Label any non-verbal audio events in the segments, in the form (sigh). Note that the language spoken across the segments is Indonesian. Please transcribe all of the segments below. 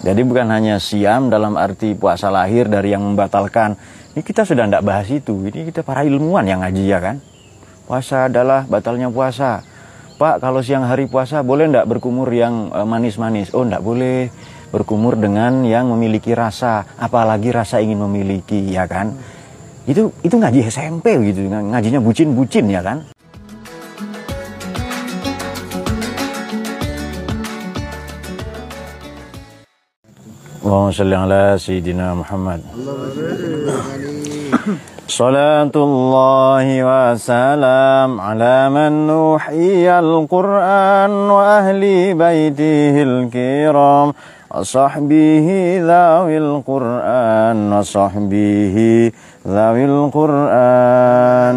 Jadi bukan hanya siam dalam arti puasa lahir dari yang membatalkan. Ini kita sudah tidak bahas itu. Ini kita para ilmuwan yang ngaji ya kan. Puasa adalah batalnya puasa. Pak, kalau siang hari puasa boleh tidak berkumur yang eh, manis-manis? Oh, tidak boleh berkumur dengan yang memiliki rasa, apalagi rasa ingin memiliki, ya kan? Itu itu ngaji SMP gitu, ngajinya bucin-bucin ya kan? اللهم صل على سيدنا محمد. صلاة الله وسلام على من نوحي القرآن وأهل بيته الكرام وصحبه ذوي القرآن وصحبه ذوي القرآن.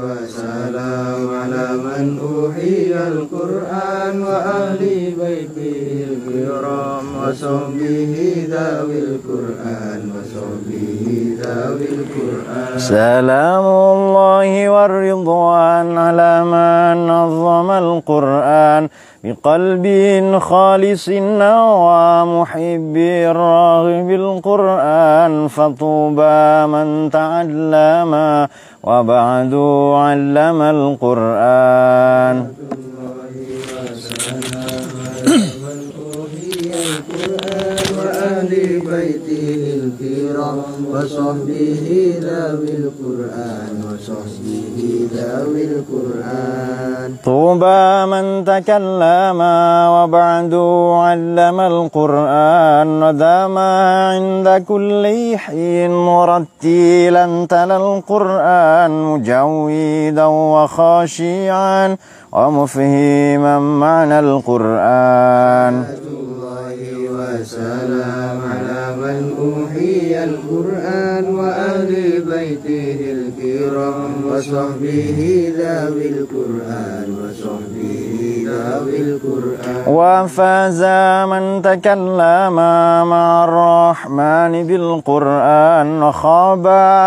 وسلام على من وصحبه ذوي القرآن وصحبه ذوي القرآن. سلام الله والرضوان على من نظم القرآن بقلب خالص ومحب الراغب القرآن فطوبى من تعلم وبعد علم القرآن. وأهل بيته الكرام وصحبه ذوي القرآن وصحبه ذوي القرآن. طوبى من تكلم وبعد علم القرآن ودام عند كل حين مرتلا تلا القرآن مجودا وخاشعا ومفهما معنى القرآن. وسلام على من أوحي القرآن وأهل بيته الكرام وصحبه ذوي القرآن وصحبه وفاز من تكلم مع الرحمن بالقرآن وخاب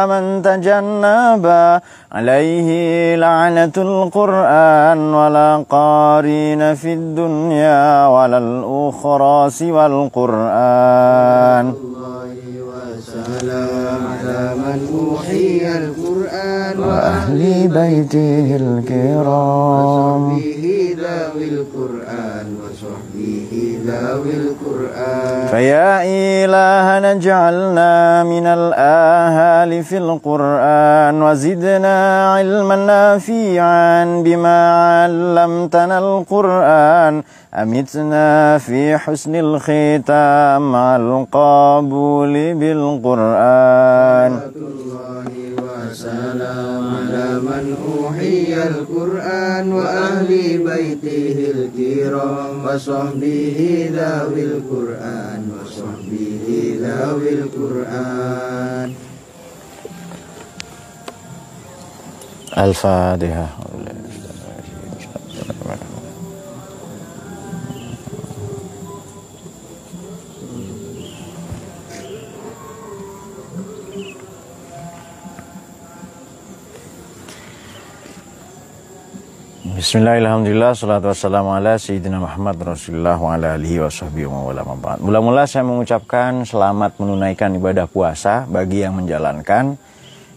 من تجنب عليه لعنة القرآن ولا قارين في الدنيا ولا الأخرى سوى القرآن الله وسلام على من أوحي القرآن أهل بيته الكرام. وصحبه ذوي القرآن وصحبه ذوي القرآن فيا إلهنا اجعلنا من الآهال في القرآن وزدنا علما نافعا بما علمتنا القرآن. أمتنا في حسن الختام مع القبول بالقرآن الله وسلام على من أوحي القرآن وأهل بيته الكرام وصحبه ذوي القرآن وصحبه ذوي القرآن الفاتحة Bismillahirrahmanirrahim. Salatu wassalamu ala Sayyidina Muhammad wa ala alihi wa sahbihi wa. Mula-mula saya mengucapkan selamat menunaikan ibadah puasa bagi yang menjalankan.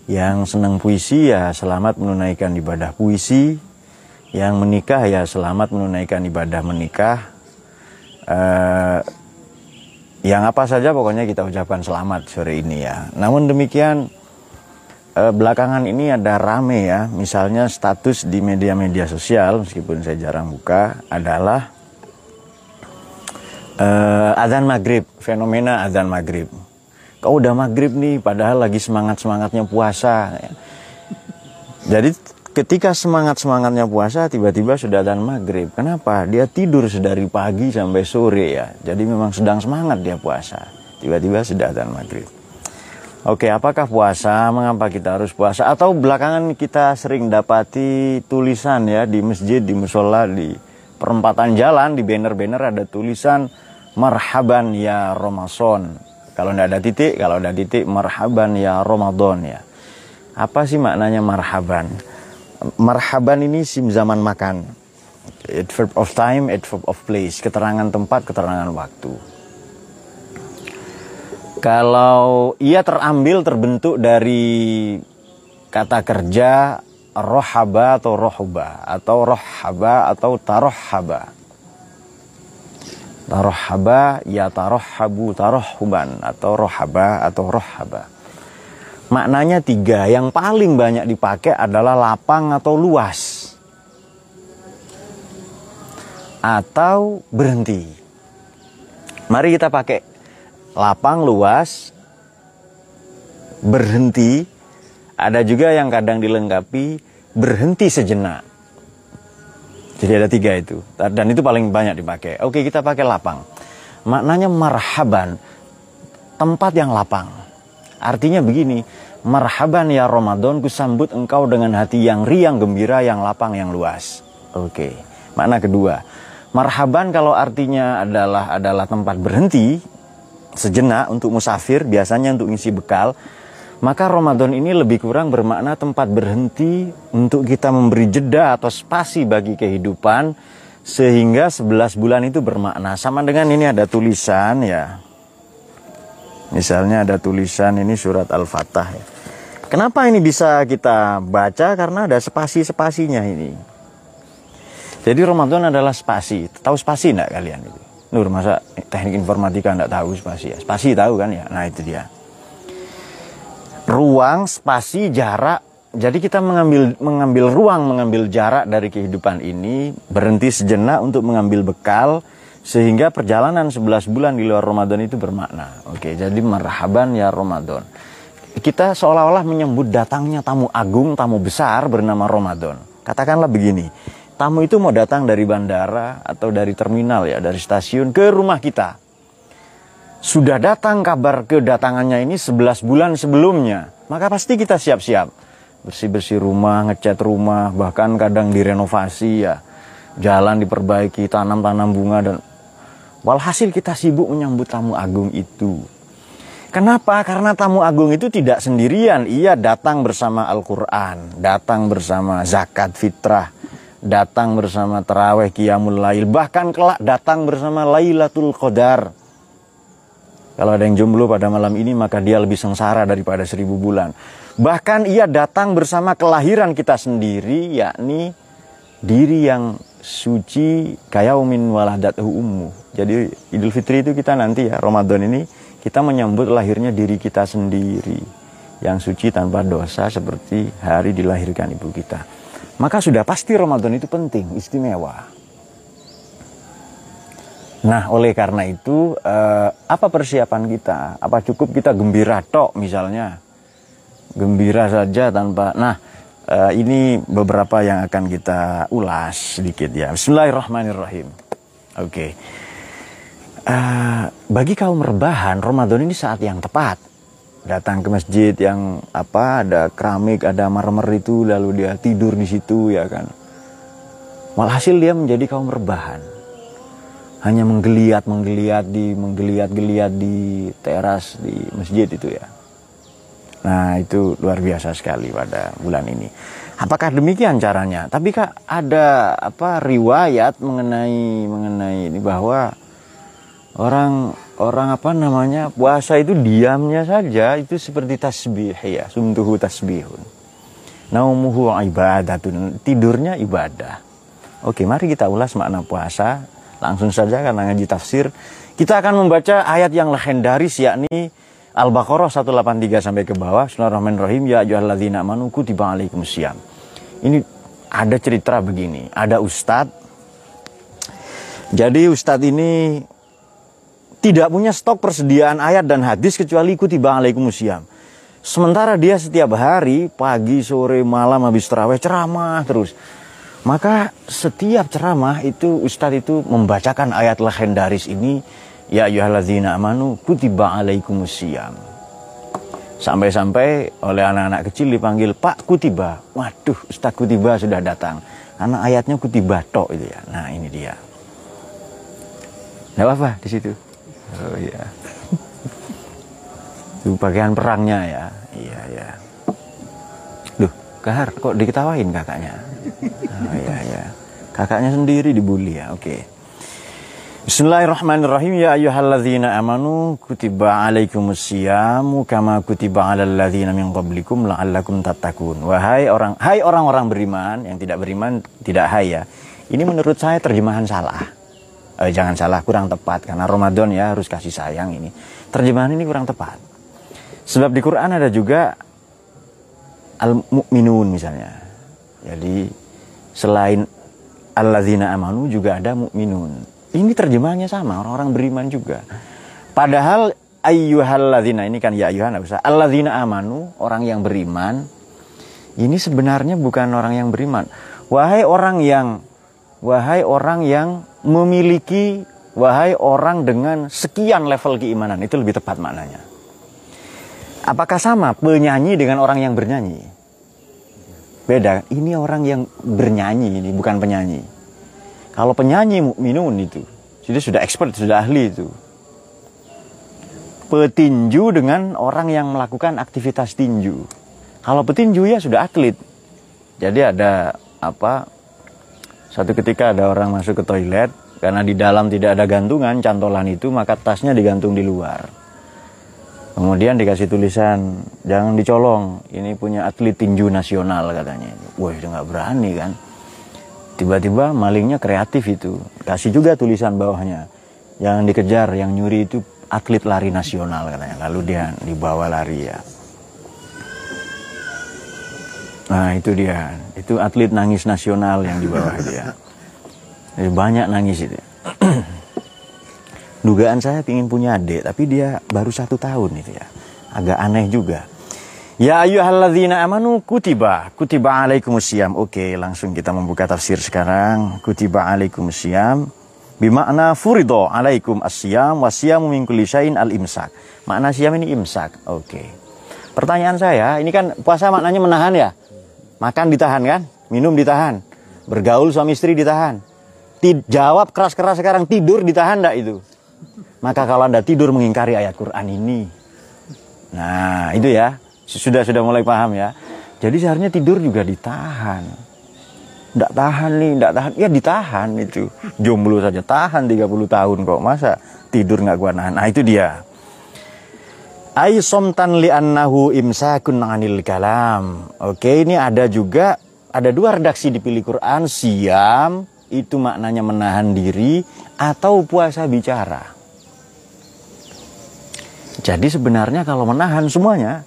Yang senang puisi ya selamat menunaikan ibadah puisi. Yang menikah ya selamat menunaikan ibadah menikah. Eh, yang apa saja pokoknya kita ucapkan selamat sore ini ya. Namun demikian eh, belakangan ini ada rame ya, misalnya status di media-media sosial meskipun saya jarang buka adalah eh, azan maghrib, fenomena azan maghrib. Kau udah maghrib nih, padahal lagi semangat semangatnya puasa. ya. Jadi ketika semangat semangatnya puasa, tiba-tiba sudah azan maghrib. Kenapa? Dia tidur sedari pagi sampai sore ya. Jadi memang sedang semangat dia puasa. Tiba-tiba sudah azan maghrib. Oke, apakah puasa? Mengapa kita harus puasa? Atau belakangan kita sering dapati tulisan ya di masjid, di musola, di perempatan jalan, di banner-banner ada tulisan marhaban ya Ramadan. Kalau tidak ada titik, kalau ada titik marhaban ya Ramadan ya. Apa sih maknanya marhaban? Marhaban ini sim zaman makan. Adverb of time, adverb of place, keterangan tempat, keterangan waktu. Kalau ia terambil terbentuk dari kata kerja rohaba atau rohba atau rohaba atau tarohaba. Tarohaba ya tarohabu tarohuban atau rohaba atau rohaba. Maknanya tiga. Yang paling banyak dipakai adalah lapang atau luas. Atau berhenti. Mari kita pakai lapang luas, berhenti, ada juga yang kadang dilengkapi berhenti sejenak. Jadi ada tiga itu, dan itu paling banyak dipakai. Oke, kita pakai lapang. Maknanya marhaban, tempat yang lapang. Artinya begini, marhaban ya Ramadan, kusambut engkau dengan hati yang riang, gembira, yang lapang, yang luas. Oke, makna kedua. Marhaban kalau artinya adalah adalah tempat berhenti, sejenak untuk musafir, biasanya untuk ngisi bekal, maka Ramadan ini lebih kurang bermakna tempat berhenti untuk kita memberi jeda atau spasi bagi kehidupan sehingga 11 bulan itu bermakna. Sama dengan ini ada tulisan ya. Misalnya ada tulisan ini surat Al-Fatah ya. Kenapa ini bisa kita baca? Karena ada spasi-spasinya ini. Jadi Ramadan adalah spasi. Tahu spasi enggak kalian itu? Nur masa teknik informatika enggak tahu spasi ya? Spasi tahu kan ya? Nah itu dia. Ruang, spasi, jarak. Jadi kita mengambil mengambil ruang, mengambil jarak dari kehidupan ini, berhenti sejenak untuk mengambil bekal sehingga perjalanan 11 bulan di luar Ramadan itu bermakna. Oke, jadi marhaban ya Ramadan. Kita seolah-olah menyambut datangnya tamu agung, tamu besar bernama Ramadan. Katakanlah begini, tamu itu mau datang dari bandara atau dari terminal ya, dari stasiun ke rumah kita. Sudah datang kabar kedatangannya ini 11 bulan sebelumnya, maka pasti kita siap-siap. Bersih-bersih rumah, ngecat rumah, bahkan kadang direnovasi ya. Jalan diperbaiki, tanam-tanam bunga dan walhasil kita sibuk menyambut tamu agung itu. Kenapa? Karena tamu agung itu tidak sendirian, ia datang bersama Al-Quran, datang bersama zakat fitrah, datang bersama terawih qiyamul lail, bahkan kelak datang bersama Lailatul Qadar. Kalau ada yang jomblo pada malam ini maka dia lebih sengsara daripada seribu bulan. Bahkan ia datang bersama kelahiran kita sendiri yakni diri yang suci kayaumin waladathu ummu. Jadi Idul Fitri itu kita nanti ya Ramadan ini kita menyambut lahirnya diri kita sendiri yang suci tanpa dosa seperti hari dilahirkan ibu kita. Maka sudah pasti Ramadan itu penting, istimewa. Nah, oleh karena itu, eh, apa persiapan kita? Apa cukup kita gembira tok misalnya? Gembira saja tanpa... Nah, eh, ini beberapa yang akan kita ulas sedikit ya. Bismillahirrahmanirrahim. Oke. Okay. Eh, bagi kaum rebahan, Ramadan ini saat yang tepat. Datang ke masjid yang apa ada keramik, ada marmer itu, lalu dia tidur di situ ya kan. Walhasil dia menjadi kaum rebahan hanya menggeliat menggeliat di menggeliat geliat di teras di masjid itu ya. Nah itu luar biasa sekali pada bulan ini. Apakah demikian caranya? Tapi kak ada apa riwayat mengenai mengenai ini bahwa orang orang apa namanya puasa itu diamnya saja itu seperti tasbih ya sumtuhu tasbihun. Naumuhu ibadatun tidurnya ibadah. Oke mari kita ulas makna puasa Langsung saja karena ngaji tafsir, kita akan membaca ayat yang legendaris yakni Al-Baqarah 183 sampai ke bawah. Bismillahirrahmanirrahim. Ya ayyuhalladzina amanu kutiba alaikumusiyam. Ini ada cerita begini, ada ustadz. Jadi ustadz ini tidak punya stok persediaan ayat dan hadis kecuali kutiba alaikumusiyam. Sementara dia setiap hari, pagi, sore, malam habis terawih ceramah terus. Maka setiap ceramah itu Ustadz itu membacakan ayat legendaris ini Ya ayyuhalladzina amanu kutiba alaikumusiyam Sampai-sampai oleh anak-anak kecil dipanggil Pak Kutiba. Waduh Ustadz Kutiba sudah datang. Karena ayatnya Kutiba tok itu ya. Nah ini dia. Tidak apa-apa di situ Oh iya Itu pakaian perangnya ya Iya ya Duh Kahar kok diketawain kakaknya Oh iya ya. Kakaknya sendiri dibully ya. Oke. Bismillahirrahmanirrahim ya ayyuhalladzina amanu kutiba alaikumusyamu kama kutiba alal ladzina min qablikum la'allakum tattaqun. Wahai orang hai orang-orang beriman yang tidak beriman tidak hai ya. Ini menurut saya terjemahan salah. Eh, jangan salah kurang tepat karena Ramadan ya harus kasih sayang ini. Terjemahan ini kurang tepat. Sebab di Quran ada juga al-mu'minun misalnya. Jadi selain alladzina amanu juga ada mu'minun ini terjemahannya sama, orang-orang beriman juga. Padahal ayyuhalladzina ini kan ya ayyuhan usah. Alladzina amanu, orang yang beriman. Ini sebenarnya bukan orang yang beriman. Wahai orang yang wahai orang yang memiliki wahai orang dengan sekian level keimanan, itu lebih tepat maknanya. Apakah sama penyanyi dengan orang yang bernyanyi? Beda. Ini orang yang bernyanyi ini bukan penyanyi. Kalau penyanyi mukminun itu, jadi sudah expert, sudah ahli itu. Petinju dengan orang yang melakukan aktivitas tinju. Kalau petinju ya sudah atlet. Jadi ada apa? Satu ketika ada orang masuk ke toilet karena di dalam tidak ada gantungan cantolan itu maka tasnya digantung di luar. Kemudian dikasih tulisan jangan dicolong, ini punya atlet tinju nasional katanya. Wah itu nggak berani kan? Tiba-tiba malingnya kreatif itu. Kasih juga tulisan bawahnya. Yang dikejar, yang nyuri itu atlet lari nasional katanya. Lalu dia dibawa lari ya. Nah itu dia. Itu atlet nangis nasional yang dibawa dia. Jadi banyak nangis itu. (clears throat) Dugaan saya ingin punya adik, tapi dia baru satu tahun itu ya. Agak aneh juga. Ya ayyuhalladzina amanu kutiba kutiba alaikumusiyam. Oke, langsung kita membuka tafsir sekarang. Kutiba alaikumusiyam bimakna furido alaikum asyam wasyamu min kulli syai'in al imsak. Makna siam ini imsak. Oke. Pertanyaan saya, ini kan puasa maknanya menahan ya? Makan ditahan kan? Minum ditahan. Bergaul suami istri ditahan. Tid jawab keras-keras sekarang tidur ditahan enggak itu? Maka kalau Anda tidur mengingkari ayat Quran ini. Nah, itu ya sudah sudah mulai paham ya. Jadi seharusnya tidur juga ditahan. Tidak tahan nih, tidak tahan. Ya ditahan itu. Jomblo saja tahan 30 tahun kok. Masa tidur nggak kuat nahan. Nah itu dia. Ai somtan li annahu imsakun anil kalam. Oke, ini ada juga ada dua redaksi di pilih Quran, siam itu maknanya menahan diri atau puasa bicara. Jadi sebenarnya kalau menahan semuanya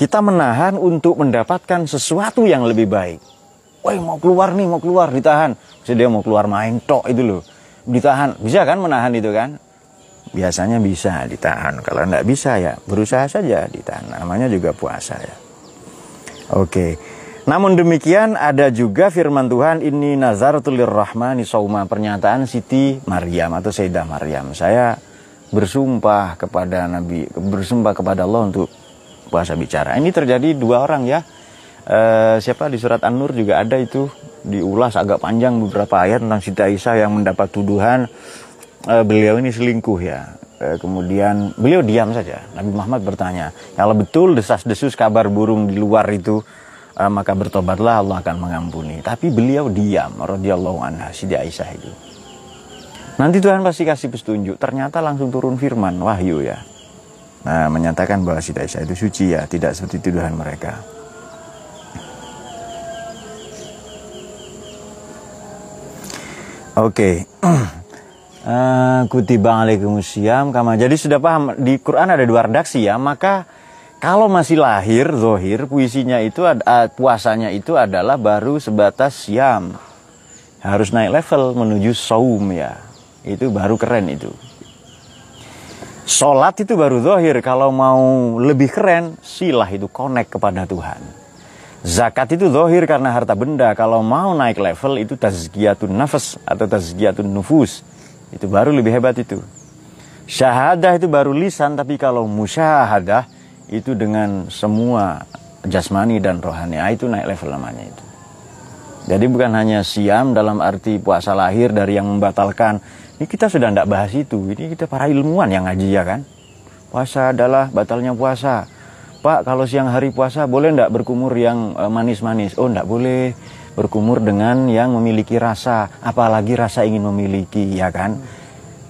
kita menahan untuk mendapatkan sesuatu yang lebih baik. Wah mau keluar nih, mau keluar, ditahan. Bisa dia mau keluar main tok itu loh. Ditahan, bisa kan menahan itu kan? Biasanya bisa ditahan. Kalau enggak bisa ya berusaha saja ditahan. Namanya juga puasa ya. Oke. Namun demikian ada juga firman Tuhan ini nazaratul rahmani sauma pernyataan Siti Maryam atau Sayyidah Maryam. Saya bersumpah kepada Nabi, bersumpah kepada Allah untuk puasa bicara. Ini terjadi dua orang ya. E, siapa di surat An-Nur juga ada itu diulas agak panjang beberapa ayat tentang Siti Aisyah yang mendapat tuduhan e, beliau ini selingkuh ya. E, kemudian beliau diam saja. Nabi Muhammad bertanya, kalau betul desas-desus kabar burung di luar itu e, maka bertobatlah Allah akan mengampuni. Tapi beliau diam, radhiyallahu anha Siti Aisyah itu. Nanti Tuhan pasti kasih petunjuk. Ternyata langsung turun firman wahyu ya. Nah, menyatakan bahwa Siti Aisyah itu suci ya, tidak seperti tuduhan mereka. Oke. Okay. (clears throat) Uh, kutiba alaikumusiyam kama. Jadi sudah paham di Quran ada dua redaksi ya. Maka kalau masih lahir zohir puisinya itu uh, puasanya itu adalah baru sebatas siam. Harus naik level menuju saum ya. Itu baru keren itu. Sholat itu baru zohir. Kalau mau lebih keren, silah itu connect kepada Tuhan. Zakat itu zohir karena harta benda. Kalau mau naik level itu tazkiyatun nafas atau tazkiyatun nufus. Itu baru lebih hebat itu. Syahadah itu baru lisan, tapi kalau musyahadah itu dengan semua jasmani dan rohani. Ah, itu naik level namanya itu. Jadi bukan hanya siam dalam arti puasa lahir dari yang membatalkan ini kita sudah tidak bahas itu. Ini kita para ilmuwan yang ngaji ya kan. Puasa adalah batalnya puasa. Pak, kalau siang hari puasa boleh tidak berkumur yang eh, manis-manis? Oh, tidak boleh. Berkumur dengan yang memiliki rasa, apalagi rasa ingin memiliki, ya kan?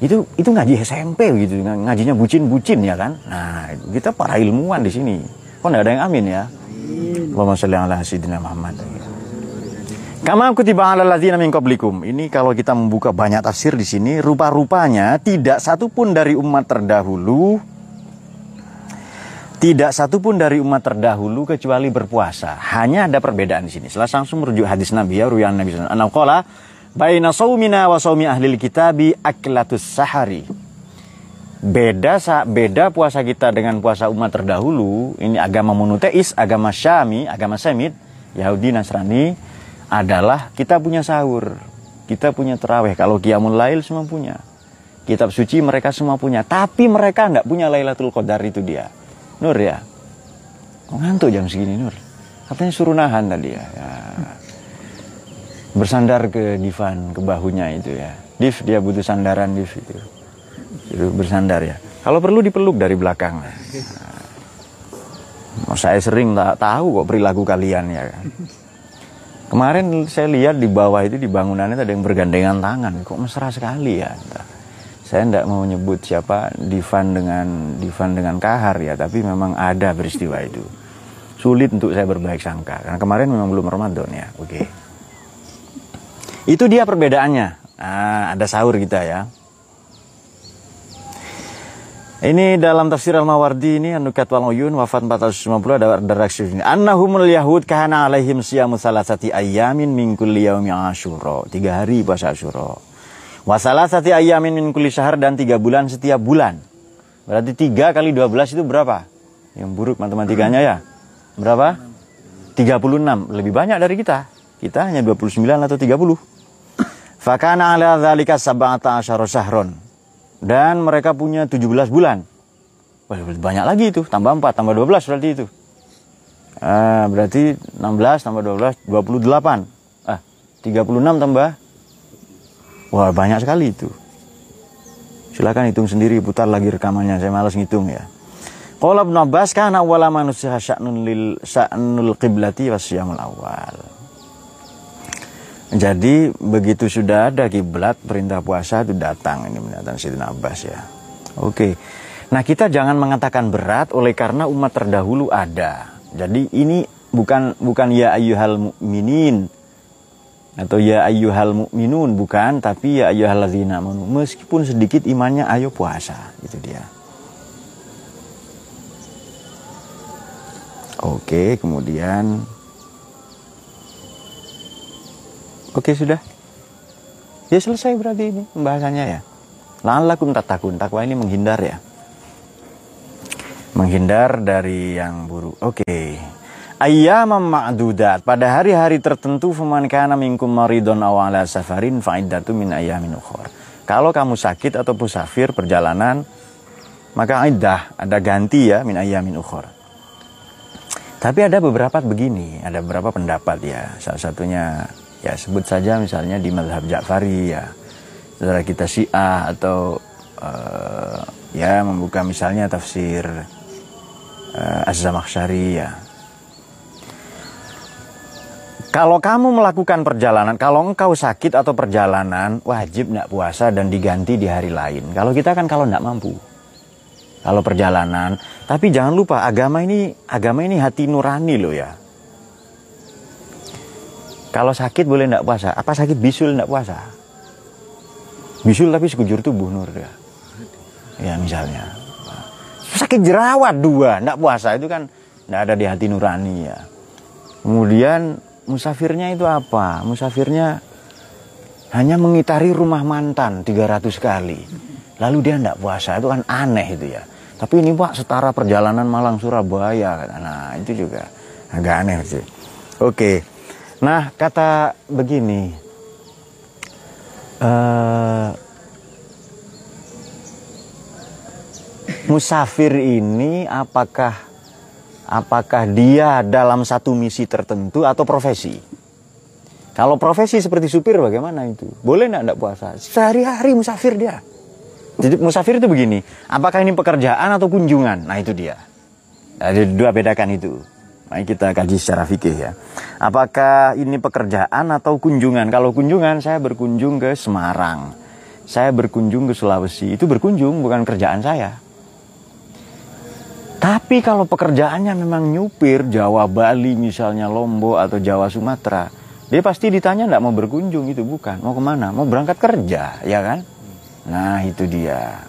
Itu itu ngaji SMP gitu, ngajinya bucin-bucin ya kan. Nah, kita para ilmuwan di sini. Kok enggak ada yang amin ya? Allahumma sholli ala sayyidina Muhammad. Kama kutiba ala ladzina min qablikum. Ini kalau kita membuka banyak tafsir di sini, rupa-rupanya tidak satupun dari umat terdahulu tidak satupun dari umat terdahulu kecuali berpuasa. Hanya ada perbedaan di sini. Setelah langsung merujuk hadis Nabi ya, ruyan Nabi sallallahu alaihi. Baina saumina wa saumi ahli kitabi aklatus sahari. Beda beda puasa kita dengan puasa umat terdahulu. Ini agama monoteis, agama Syami, agama Semit, Yahudi, Nasrani adalah kita punya sahur. Kita punya terawih. Kalau Qiyamul Lail semua punya. Kitab suci mereka semua punya. Tapi mereka nggak punya Lailatul Qadar itu dia. Nur ya. Ngantuk jam segini Nur. Katanya suruh nahan tadi ya. ya. Bersandar ke Divan, ke bahunya itu ya. Div dia butuh sandaran Div itu. Itu bersandar ya. Kalau perlu dipeluk dari belakang. Nah, saya sering tak tahu kok perilaku kalian ya kan. Kemarin saya lihat di bawah itu di bangunannya ada yang bergandengan tangan. Kok mesra sekali ya. Entah saya tidak mau nyebut siapa Divan dengan Divan dengan Kahar ya, tapi memang ada peristiwa itu. Sulit untuk saya berbaik sangka karena kemarin memang belum Ramadan ya. Oke. Okay. Itu dia perbedaannya. Nah, ada sahur kita ya. Ini dalam tafsir Al-Mawardi ini Anukat wal Uyun wafat 450 ada redaksi ini. Annahumul Yahud kana alaihim siyamu salasati ayamin min kulli yaumi Asyura. Tiga hari puasa Asyura. Wasalah sati ayamin min kulli syahr dan tiga bulan setiap bulan. Berarti tiga kali dua belas itu berapa? Yang buruk matematikanya ya. Berapa? 36. Lebih banyak dari kita. Kita hanya 29 atau 30. Fakana ala dzalika sab'ata asyara syahron. Dan mereka punya 17 bulan. Banyak lagi itu. Tambah 4, tambah 12 berarti itu. Ah, berarti 16 tambah 12, 28. Ah, 36 tambah Wah banyak sekali itu. Silakan hitung sendiri, putar lagi rekamannya. Saya malas ngitung ya. Qala Ibnu Abbas kana awwala manusia sya'nun lil sya'nul qiblati wasyamul awal. Jadi begitu sudah ada kiblat perintah puasa itu datang ini mendatang Sayyidina Abbas ya. Oke. Nah, kita jangan mengatakan berat oleh karena umat terdahulu ada. Jadi ini bukan bukan ya ayyuhal mukminin atau ya ayyuhal mu'minun bukan tapi ya ayyuhal ladzina amanu. Meskipun sedikit imannya ayo puasa itu dia. Oke kemudian. Oke sudah. Ya selesai berarti ini pembahasannya ya. Lalakum tatakun takwa ini menghindar ya. Menghindar dari yang buruk. Oke ayyaman ma'dudat pada hari-hari tertentu faman kana minkum maridun aw ala safarin fa'iddatu min ayyamin ukhra. Kalau kamu sakit atau musafir perjalanan maka iddah ada ganti ya min ayyamin ukhra. Tapi ada beberapa begini, ada beberapa pendapat ya. Salah satunya ya sebut saja misalnya di madhab Ja'fari ya. Saudara kita Syiah atau uh, ya membuka misalnya tafsir uh, Az-Zamakhsyari ya kalau kamu melakukan perjalanan, kalau engkau sakit atau perjalanan, wajib tidak puasa dan diganti di hari lain. Kalau kita kan kalau tidak mampu. Kalau perjalanan, tapi jangan lupa agama ini agama ini hati nurani loh ya. Kalau sakit boleh tidak puasa. Apa sakit bisul tidak puasa? Bisul tapi sekujur tubuh nur ya. Ya misalnya. Sakit jerawat dua, tidak puasa itu kan tidak ada di hati nurani ya. Kemudian musafirnya itu apa? Musafirnya hanya mengitari rumah mantan 300 kali. Lalu dia tidak puasa, itu kan aneh itu ya. Tapi ini pak setara perjalanan Malang Surabaya. Nah itu juga agak aneh sih. Oke, nah kata begini. Uh, musafir ini apakah apakah dia dalam satu misi tertentu atau profesi. Kalau profesi seperti supir bagaimana itu? Boleh enggak puasa? Sehari-hari musafir dia. Jadi musafir itu begini, apakah ini pekerjaan atau kunjungan? Nah itu dia. Ada dua bedakan itu. Mari kita kaji secara fikih ya. Apakah ini pekerjaan atau kunjungan? Kalau kunjungan saya berkunjung ke Semarang. saya berkunjung ke Sulawesi, itu berkunjung bukan kerjaan saya. Tapi kalau pekerjaannya memang nyupir Jawa Bali misalnya Lombok atau Jawa Sumatera, dia pasti ditanya tidak mau berkunjung itu bukan, mau ke mana? Mau berangkat kerja, ya kan? Nah itu dia.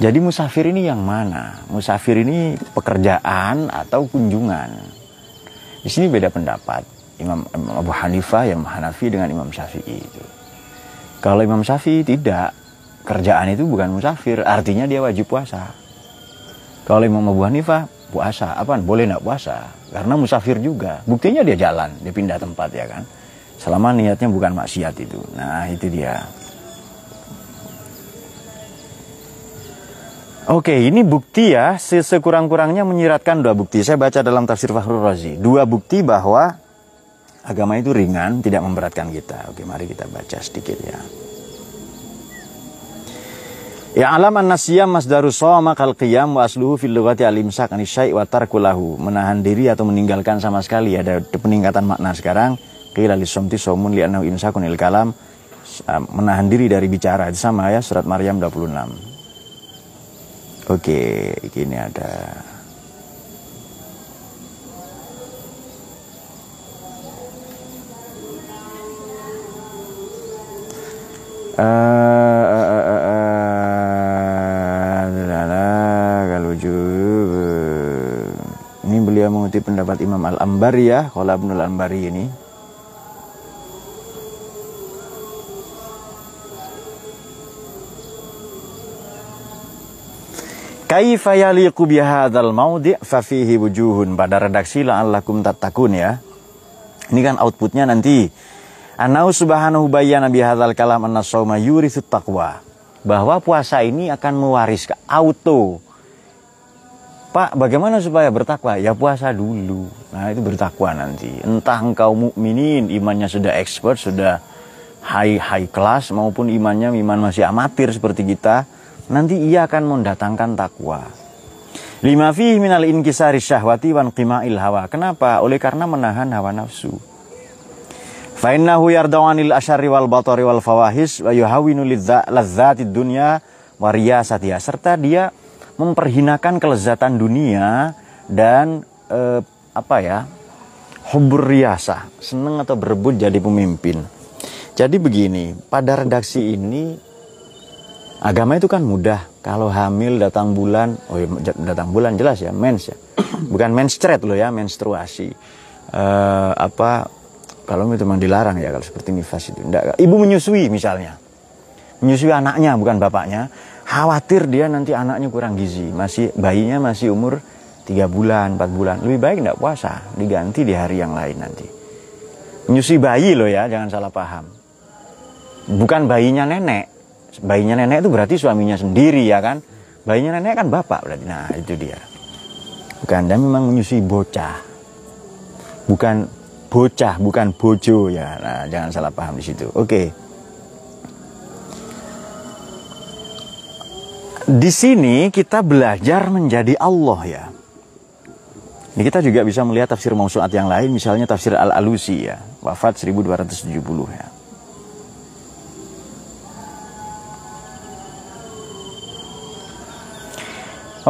Jadi musafir ini yang mana? Musafir ini pekerjaan atau kunjungan? Di sini beda pendapat. Imam, Abu Hanifah yang Hanafi dengan Imam Syafi'i itu. Kalau Imam Syafi'i tidak, kerjaan itu bukan musafir, artinya dia wajib puasa. Kalau Imam Abu Hanifah puasa, apa? Boleh nggak puasa? Karena musafir juga. Buktinya dia jalan, dia pindah tempat ya kan. Selama niatnya bukan maksiat itu. Nah itu dia. Oke, ini bukti ya, sekurang-kurangnya menyiratkan dua bukti. Saya baca dalam tafsir Fakhrul Razi. Dua bukti bahwa agama itu ringan, tidak memberatkan kita. Oke, mari kita baca sedikit ya. Ya alam an nasiyam masdaru soma kal qiyam wa asluhu fil lughati al imsak an syai' wa tarkulahu. Menahan diri atau meninggalkan sama sekali ada peningkatan makna sekarang. Qila li somti somun li annahu imsakun il kalam. Menahan diri dari bicara itu sama ya surat Maryam 26. Oke, ini ada uh, beliau mengutip pendapat Imam Al-Ambari ya, kalau Ibnul Ambari ini. Kaifa yaliqu bihadzal maudi' fa fihi wujuhun pada redaksi la'allakum tattaqun ya. Ini kan outputnya nanti. Anau subhanahu bayyana bihadzal kalam anna shauma yurithu taqwa. Bahwa puasa ini akan mewariskan auto Pak, bagaimana supaya bertakwa? Ya puasa dulu. Nah, itu bertakwa nanti. Entah engkau mukminin, imannya sudah expert, sudah high high class maupun imannya iman masih amatir seperti kita, nanti ia akan mendatangkan takwa. Lima fi minal inkisari syahwati wan qima'il hawa. Kenapa? Oleh karena menahan hawa nafsu. Fa innahu yardawanil asyari wal batari wal fawahis wa yuhawinu ladzatid dunya wa riyasatiha. Serta dia memperhinakan kelezatan dunia dan eh, apa ya hubur riasa seneng atau berebut jadi pemimpin. Jadi begini pada redaksi ini agama itu kan mudah. Kalau hamil datang bulan oh ya, datang bulan jelas ya mens ya. (clears throat) Bukan menstruate loh ya menstruasi. Eh, apa kalau itu memang dilarang ya kalau seperti nifas itu. Nggak, ibu menyusui misalnya. Menyusui anaknya bukan bapaknya khawatir dia nanti anaknya kurang gizi. Masih bayinya masih umur tiga bulan empat bulan. Lebih baik tidak puasa diganti di hari yang lain nanti. Menyusui bayi loh ya jangan salah paham. Bukan bayinya nenek. Bayinya nenek itu berarti suaminya sendiri ya kan? Bayinya nenek kan bapak berarti. Nah itu dia. Bukan dan memang menyusui bocah. Bukan bocah bukan bojo ya. Nah jangan salah paham di situ. Oke. okay. Di sini kita belajar menjadi Allah ya. Ini kita juga bisa melihat tafsir mausuat yang lain, misalnya tafsir Al-Alusi ya, wafat 1270 ya.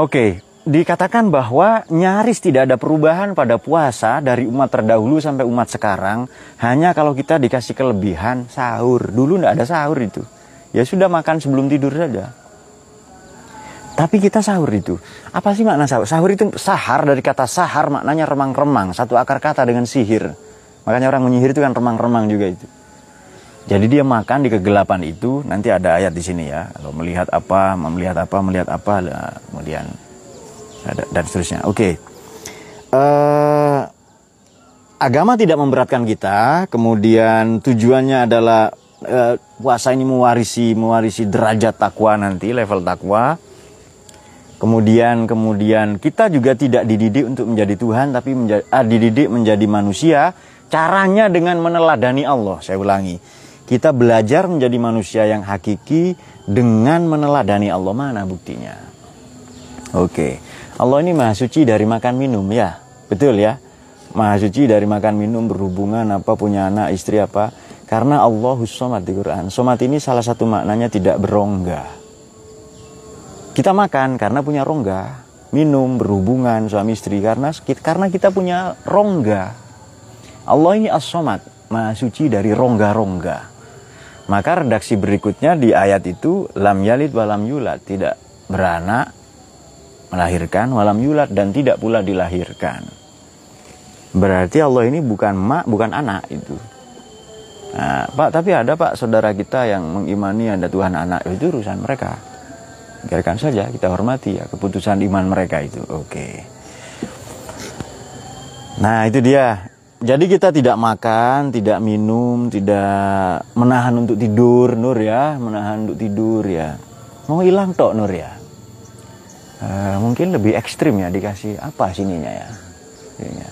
Oke, dikatakan bahwa nyaris tidak ada perubahan pada puasa dari umat terdahulu sampai umat sekarang, hanya kalau kita dikasih kelebihan sahur. Dulu tidak ada sahur itu. Ya sudah makan sebelum tidur saja. Tapi kita sahur itu. Apa sih makna sahur? Sahur itu sahar dari kata sahar maknanya remang-remang. Satu akar kata dengan sihir. Makanya orang menyihir itu kan remang-remang juga itu. Jadi dia makan di kegelapan itu. Nanti ada ayat di sini ya. Kalau melihat apa, melihat apa, melihat apa. Lah, kemudian dan seterusnya. Oke. Okay. Uh, eh, agama tidak memberatkan kita. Kemudian tujuannya adalah uh, puasa ini mewarisi mewarisi derajat takwa nanti, level takwa Kemudian kemudian kita juga tidak dididik untuk menjadi Tuhan tapi menjadi, ah, dididik menjadi manusia. Caranya dengan meneladani Allah. Saya ulangi. Kita belajar menjadi manusia yang hakiki dengan meneladani Allah. Mana buktinya? Oke. Allah ini maha suci dari makan minum ya. Betul ya? Maha suci dari makan minum berhubungan apa punya anak istri apa. Karena Allahus Somad di Quran. Somad ini salah satu maknanya tidak berongga. Kita makan karena punya rongga. Minum, berhubungan suami istri karena karena kita punya rongga. Allah ini as-somad, maha suci dari rongga-rongga. Maka redaksi berikutnya di ayat itu lam yalid walam yulad, tidak beranak, melahirkan walam yulad dan tidak pula dilahirkan. Berarti Allah ini bukan mak, bukan anak itu. Nah, Pak, tapi ada Pak saudara kita yang mengimani ada Tuhan anak itu urusan mereka. Biarkan saja kita hormati ya keputusan iman mereka itu. Oke. Nah, itu dia jadi kita tidak makan, tidak minum, tidak menahan untuk tidur, Nur ya, menahan untuk tidur ya. Mau hilang tok Nur ya. Uh, mungkin lebih ekstrim ya dikasih apa sininya ya. ya.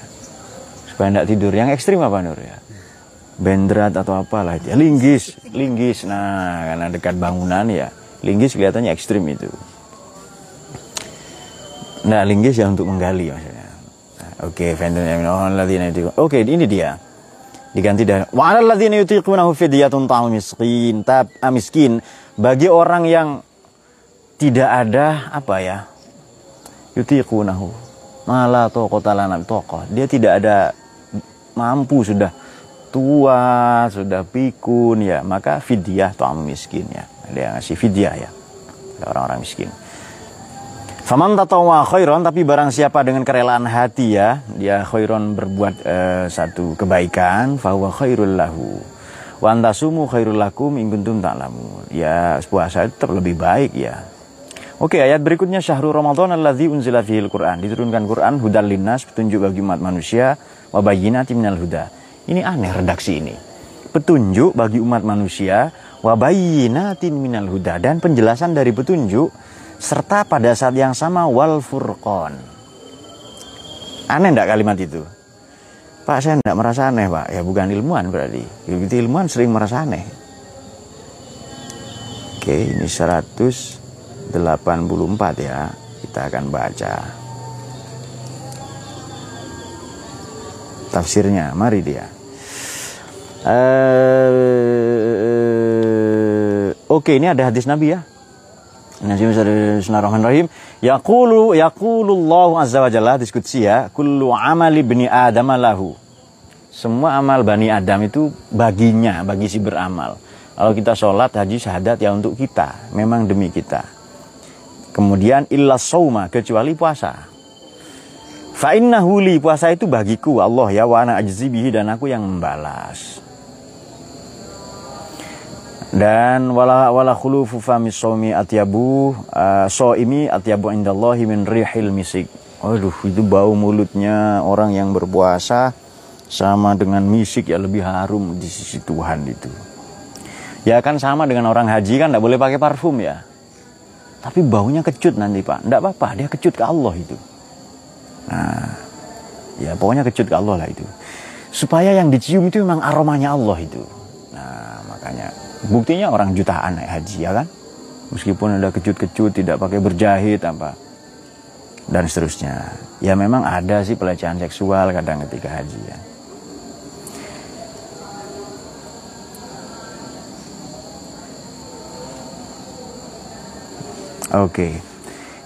Supaya tidak tidur. Yang ekstrim apa Nur ya? Bendrat atau apalah ya. Linggis, linggis. Nah, karena dekat bangunan ya. Linggis kelihatannya ekstrim itu. Nah, linggis ya untuk menggali maksudnya. Oke, okay, Oke, ini dia. Diganti dari wa 'alal ladzina yutiqunahu fidyatun ta'am miskin. Tab ah, miskin bagi orang yang tidak ada apa ya? Yutiqunahu. Mala taqata lana tokoh. Dia tidak ada mampu sudah tua, sudah pikun ya, maka fidyah ta'am miskin ya. Dia ngasih fidyah ya. Orang-orang miskin. Faman tatawa khairon tapi barang siapa dengan kerelaan hati ya, dia khairon berbuat uh, satu kebaikan, fahuwa khairul lahu. Wa antasumu khairul lakum in kuntum ta'lamun. Ya, puasa itu tetap lebih baik ya. Oke, ayat berikutnya syahrul Ramadan alladzi unzila fihil Qur'an. Diturunkan Quran hudal linnas, petunjuk bagi umat manusia, wa bayyinatin minal huda. Ini aneh redaksi ini. Petunjuk bagi umat manusia, wa bayyinatin minal huda dan penjelasan dari petunjuk serta pada saat yang sama wal furqon. Aneh enggak kalimat itu? Pak saya enggak merasa aneh pak, ya bukan ilmuwan berarti. Begitu ilmuwan sering merasa aneh. Oke ini 184 ya, kita akan baca. Tafsirnya, mari dia. Uh, Oke, ini ada hadis Nabi ya. Bismillahirrahmanirrahim. Yaqulu yaqulullahu azza wa jalla diskusi ya, kullu amali bani adam lahu. Semua amal bani Adam itu baginya, bagi si beramal. Kalau kita sholat, haji, syahadat ya untuk kita, memang demi kita. Kemudian illa sauma kecuali puasa. Fa innahu li puasa itu bagiku Allah ya wa ana ajzi bihi dan aku yang membalas dan wala wala khulufu fami somi atyabu uh, soimi atyabu indallahi min rihil misik. Aduh itu bau mulutnya orang yang berpuasa sama dengan misik ya lebih harum di sisi Tuhan itu. Ya kan sama dengan orang haji kan tidak boleh pakai parfum ya. Tapi baunya kecut nanti pak. Tidak apa-apa dia kecut ke Allah itu. Nah ya pokoknya kecut ke Allah lah itu. Supaya yang dicium itu memang aromanya Allah itu Buktinya orang jutaan naik haji ya kan. Meskipun ada kecut-kecut tidak pakai berjahit apa dan seterusnya. Ya memang ada sih pelecehan seksual kadang ketika haji ya. Oke,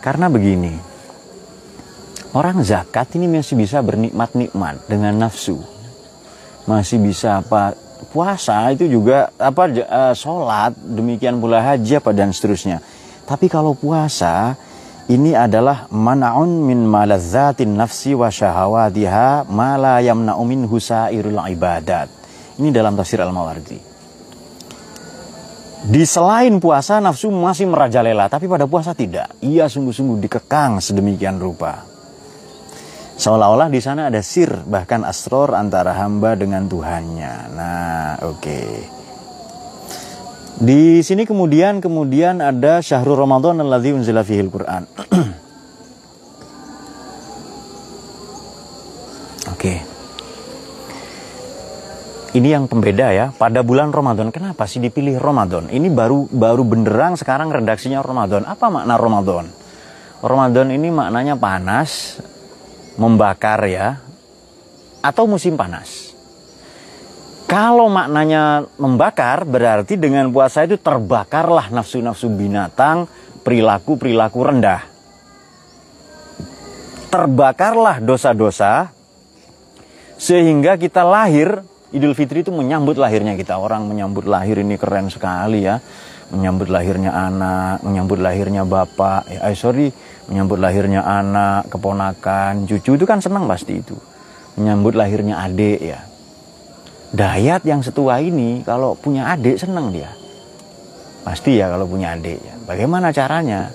karena begini, orang zakat ini masih bisa bernikmat-nikmat dengan nafsu, masih bisa apa puasa itu juga apa uh, sholat demikian pula haji apa dan seterusnya. Tapi kalau puasa ini adalah manaun min malazzatin nafsi wa syahawatiha ma la yamna'u min husairul ibadat. Ini dalam tafsir al-mawardi. Di selain puasa nafsu masih merajalela tapi pada puasa tidak. Ia sungguh-sungguh dikekang sedemikian rupa Seolah-olah di sana ada sir bahkan asror antara hamba dengan Tuhannya. Nah, oke. Okay. Di sini kemudian kemudian ada syahrul Ramadan alladzi unzila fihil Quran. (clears throat) oke. Okay. Ini yang pembeda ya, pada bulan Ramadan. Kenapa sih dipilih Ramadan? Ini baru baru benderang sekarang redaksinya Ramadan. Apa makna Ramadan? Ramadan ini maknanya panas, membakar ya atau musim panas. Kalau maknanya membakar berarti dengan puasa itu terbakarlah nafsu-nafsu binatang, perilaku-perilaku rendah. Terbakarlah dosa-dosa sehingga kita lahir Idul Fitri itu menyambut lahirnya kita. Orang menyambut lahir ini keren sekali ya. Menyambut lahirnya anak, menyambut lahirnya bapak, ya, eh, sorry, menyambut lahirnya anak, keponakan, cucu itu kan senang pasti itu. Menyambut lahirnya adik ya. Dayat yang setua ini kalau punya adik senang dia. Pasti ya kalau punya adik ya. Bagaimana caranya?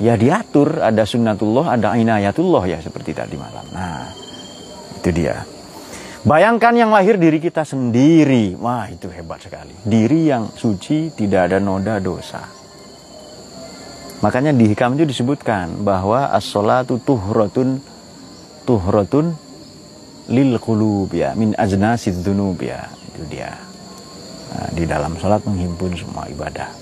Ya diatur, ada sunnatullah, ada inayatullah ya seperti tadi malam. Nah, itu dia. Bayangkan yang lahir diri kita sendiri. Wah, itu hebat sekali. Diri yang suci, tidak ada noda dosa. Makanya di hikam itu disebutkan bahwa as-salatu tuhrotun tuhrotun lil qulub ya, min ajnasid dzunub ya. Itu dia. Nah, di dalam salat menghimpun semua ibadah.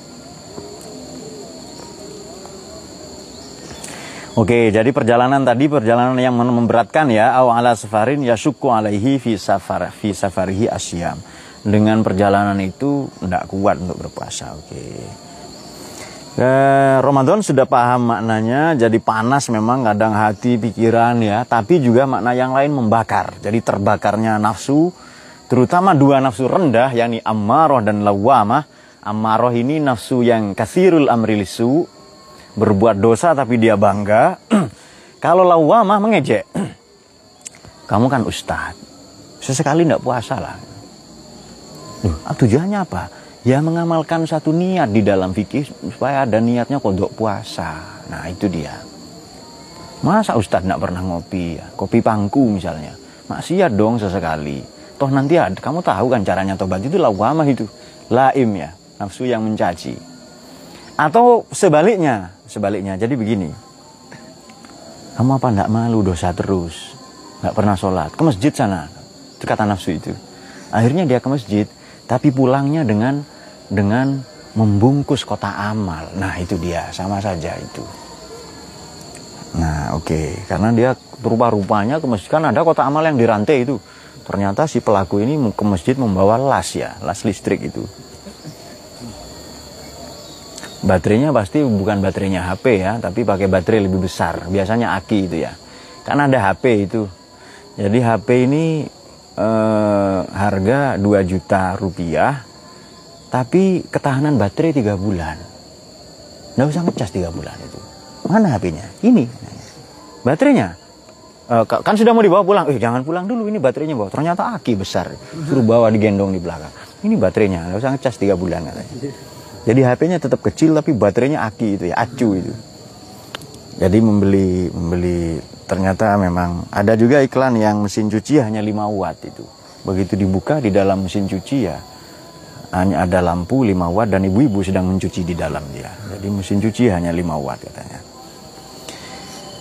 Oke, jadi perjalanan tadi perjalanan yang memberatkan ya, aw ala safarin syukku alaihi fi safar fi safarihi asyam. Dengan perjalanan itu tidak kuat untuk berpuasa. Oke. Eh, Ramadan sudah paham maknanya, jadi panas memang kadang hati, pikiran ya, tapi juga makna yang lain membakar. Jadi terbakarnya nafsu, terutama dua nafsu rendah, yakni ammaroh dan lawamah. Ammaroh ini nafsu yang kasirul amrilisu, berbuat dosa tapi dia bangga. (clears throat) Kalau lawamah mengejek. (clears throat) Kamu kan ustadz. Sesekali tidak puasa lah. Loh, tujuannya apa? Ya mengamalkan satu niat di dalam fikih supaya ada niatnya kodok puasa. Nah itu dia. Masa ustadz tidak pernah ngopi ya? Kopi pangku misalnya. Maksiat dong sesekali. Toh nanti ada, kamu tahu kan caranya tobat itu lawamah itu. Laim ya, nafsu yang mencaci. Atau sebaliknya, sebaliknya. Jadi begini, kamu apa ndak malu dosa terus, nggak pernah sholat, ke masjid sana, itu kata nafsu itu. Akhirnya dia ke masjid, tapi pulangnya dengan dengan membungkus kota amal. Nah itu dia, sama saja itu. Nah oke, okay. karena dia rupa-rupanya ke masjid kan ada kota amal yang dirantai itu. Ternyata si pelaku ini ke masjid membawa las ya, las listrik itu baterainya pasti bukan baterainya HP ya, tapi pakai baterai lebih besar. Biasanya aki itu ya. Kan ada HP itu. Jadi HP ini eh, harga 2 juta rupiah, tapi ketahanan baterai 3 bulan. Nggak usah ngecas 3 bulan itu. Mana HP-nya? Ini. Baterainya. Eh, kan sudah mau dibawa pulang. Eh jangan pulang dulu, ini baterainya bawa. Ternyata aki besar. Suruh bawa digendong di belakang. Ini baterainya, nggak usah ngecas 3 bulan katanya. Jadi HP-nya tetap kecil tapi baterainya aki itu ya, acu itu. Jadi membeli membeli ternyata memang ada juga iklan yang mesin cuci hanya 5 watt itu. Begitu dibuka di dalam mesin cuci ya hanya ada lampu 5 watt dan ibu-ibu sedang mencuci di dalam dia. Jadi mesin cuci hanya 5 watt katanya.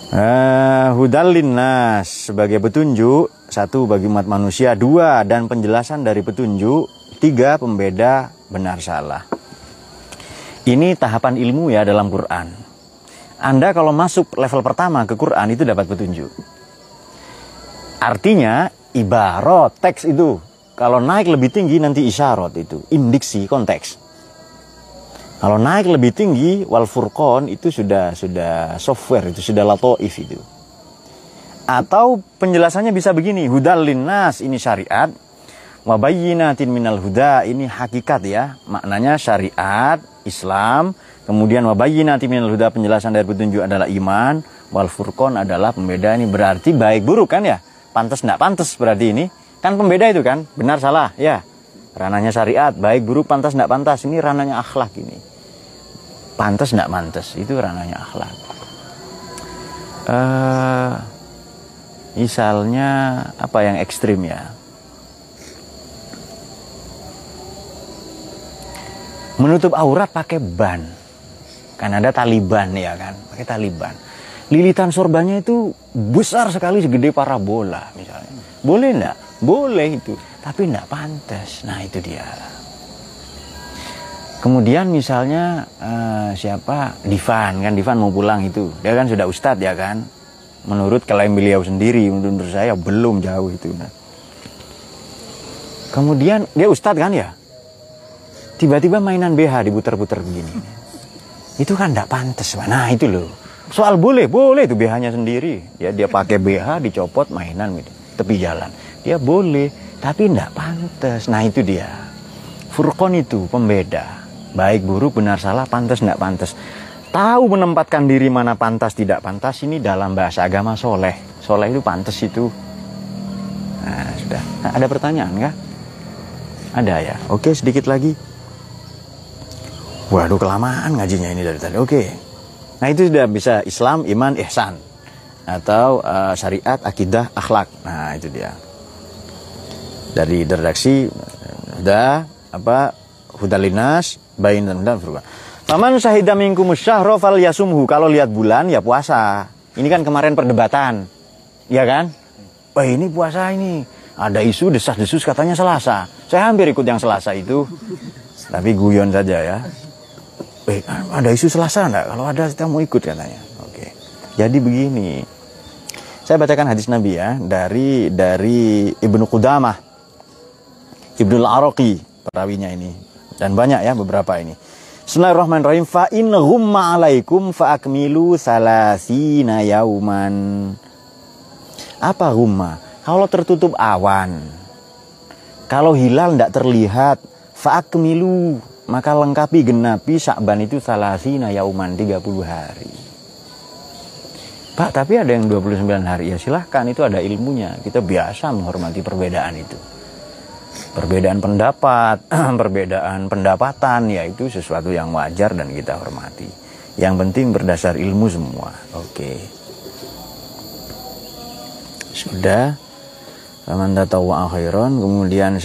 Uh, hudalin nas sebagai petunjuk satu bagi umat manusia dua dan penjelasan dari petunjuk tiga pembeda benar salah ini tahapan ilmu ya dalam Quran. Anda kalau masuk level pertama ke Quran itu dapat petunjuk. Artinya ibarat teks itu kalau naik lebih tinggi nanti isyarat itu indiksi konteks. Kalau naik lebih tinggi wal furqan itu sudah sudah software itu sudah latoif itu. Atau penjelasannya bisa begini, hudal linnas ini syariat, wabayyinatin minal huda ini hakikat ya. Maknanya syariat Islam, kemudian wabayyinati minal huda penjelasan dari petunjuk adalah iman, wal furqan adalah pembeda ini berarti baik buruk kan ya? Pantas enggak pantas berarti ini. Kan pembeda itu kan? Benar salah, ya. Rananya syariat, baik buruk pantas enggak pantas. Ini rananya akhlak ini. Pantas enggak pantas, itu rananya akhlak. Uh, misalnya apa yang ekstrim ya? Menutup aurat pakai ban. Kan ada taliban ya kan? Pakai taliban. Lilitan sorbannya itu besar sekali segede parabola misalnya. Boleh enggak boleh itu. Tapi enggak pantas. Nah itu dia. Kemudian misalnya uh, siapa? Divan kan? Divan mau pulang itu. Dia kan sudah ustadz ya kan? Menurut klaim beliau sendiri menurut saya belum jauh itu. Nah. Kemudian dia ustadz kan ya. Tiba-tiba mainan BH diputer-puter begini. Itu kan tidak pantas. Nah itu loh. Soal boleh, boleh itu BH-nya sendiri. Ya dia pakai BH dicopot mainan gitu. Tepi jalan. Dia boleh, tapi tidak pantas. Nah itu dia. Furqon itu pembeda. Baik buruk, benar salah, pantas tidak pantas. Tahu menempatkan diri mana pantas tidak pantas ini dalam bahasa agama soleh. Soleh itu pantas itu. Nah sudah. Nah, ada pertanyaan kah? Ada ya. Oke, sedikit lagi. Waduh, kelamaan ngajinya ini dari tadi. Oke. Nah, itu sudah bisa Islam, iman, ihsan. Atau uh, syariat, akidah, akhlak. Nah, itu dia. Dari redaksi ada apa? Hudalinas, bain dan dan furqan. Paman syahida minkum syahra fal yasumhu. Kalau lihat bulan ya puasa. Ini kan kemarin perdebatan. Ya kan? Wah, ini puasa ini ada isu desas-desus katanya Selasa. Saya hampir ikut yang Selasa itu. Tapi guyon saja ya. Eh, ada isu Selasa enggak? Kalau ada kita mau ikut katanya. Oke. Jadi begini. Saya bacakan hadis Nabi ya dari dari Ibnu Qudamah. Ibnu Al-Araqi perawinya ini dan banyak ya beberapa ini. Bismillahirrahmanirrahim. Fa in ghumma alaikum fa akmilu salasina yauman. Apa ghumma? Kalau tertutup awan, kalau hilal tidak terlihat, faakmilu, maka lengkapi genapi sakban itu salasina yauman 30 hari. Pak, tapi ada yang 29 hari. Ya silahkan, itu ada ilmunya. Kita biasa menghormati perbedaan itu. Perbedaan pendapat, (clears throat) perbedaan pendapatan, ya itu sesuatu yang wajar dan kita hormati. Yang penting berdasar ilmu semua. Oke. Sudah. Faman tatawwa khairan kemudian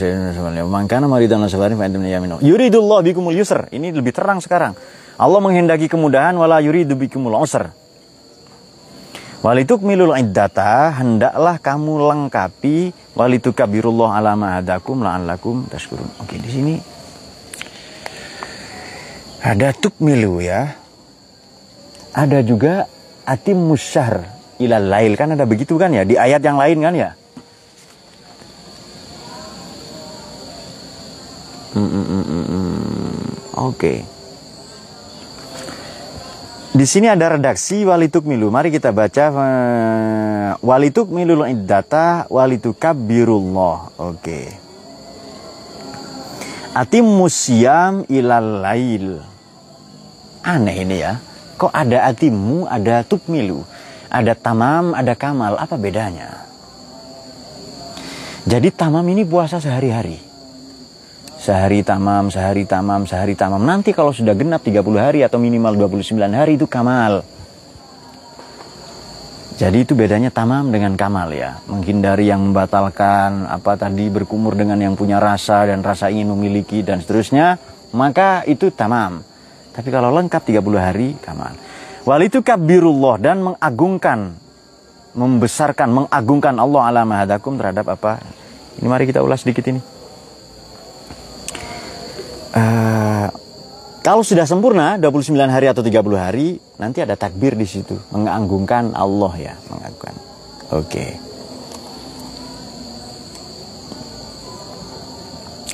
mangkana maridan safarin fa antum yaminu. Yuridullah bikumul yusr. Ini lebih terang sekarang. Allah menghendaki kemudahan wala yuridu bikumul usr. Walitukmilul iddata hendaklah kamu lengkapi walitukabirullah ala ma hadakum la'allakum tashkurun. Oke, di sini ada tukmilu ya. Ada juga atim musyar ilal lail kan ada begitu kan ya di ayat yang lain kan ya. Oke. Di sini ada redaksi walituk milu. Mari kita baca uh, walituk milul iddata walituk kabirullah. Oke. Okay. Atim musyam ilal lail. Aneh ini ya. Kok ada atimu, ada tukmilu. Ada tamam, ada kamal. Apa bedanya? Jadi tamam ini puasa sehari-hari sehari tamam, sehari tamam, sehari tamam. Nanti kalau sudah genap 30 hari atau minimal 29 hari itu kamal. Jadi itu bedanya tamam dengan kamal ya. Menghindari yang membatalkan apa tadi berkumur dengan yang punya rasa dan rasa ingin memiliki dan seterusnya, maka itu tamam. Tapi kalau lengkap 30 hari kamal. Wal itu kabirullah dan mengagungkan membesarkan, mengagungkan Allah ala mahadakum terhadap apa? Ini mari kita ulas sedikit ini. Uh, kalau sudah sempurna 29 hari atau 30 hari, nanti ada takbir di situ, mengagungkan Allah ya, mengagungkan. Oke. Okay.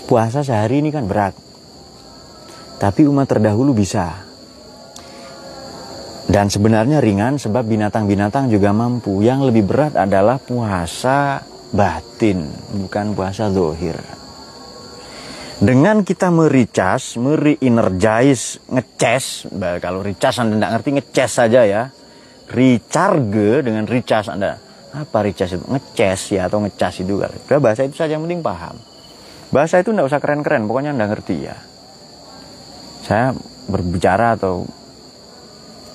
Puasa sehari ini kan berat. Tapi umat terdahulu bisa. Dan sebenarnya ringan sebab binatang-binatang juga mampu. Yang lebih berat adalah puasa batin, bukan puasa zohir. Dengan kita mericas, meri-energize, ngeces, kalau recas Anda tidak ngerti ngeces saja ya. Recharge dengan recas Anda. Apa recas itu? Ngeces ya atau ngecas itu kali. Bahasa itu saja yang penting paham. Bahasa itu tidak usah keren-keren, pokoknya Anda ngerti ya. Saya berbicara atau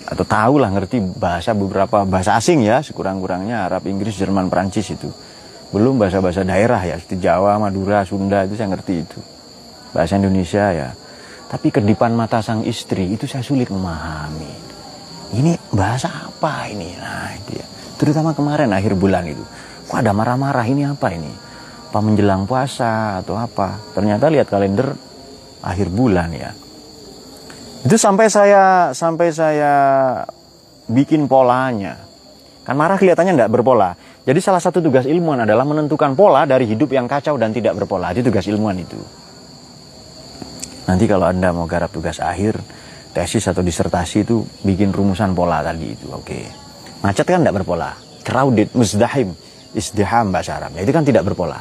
atau tahu lah ngerti bahasa beberapa bahasa asing ya sekurang-kurangnya Arab, Inggris, Jerman, Perancis itu belum bahasa-bahasa daerah ya seperti Jawa, Madura, Sunda itu saya ngerti itu bahasa Indonesia ya. Tapi kedipan mata sang istri itu saya sulit memahami. Ini bahasa apa ini? Nah itu ya. Terutama kemarin akhir bulan itu. Kok ada marah-marah ini apa ini? Apa menjelang puasa atau apa? Ternyata lihat kalender akhir bulan ya. Itu sampai saya sampai saya bikin polanya. Kan marah kelihatannya nggak berpola. Jadi salah satu tugas ilmuwan adalah menentukan pola dari hidup yang kacau dan tidak berpola. Itu tugas ilmuwan itu. Nanti kalau Anda mau garap tugas akhir, tesis atau disertasi itu bikin rumusan pola tadi itu. Oke. Macet kan tidak berpola. Crowded, muzdahim, izdiham bahasa Arab. Itu kan tidak berpola.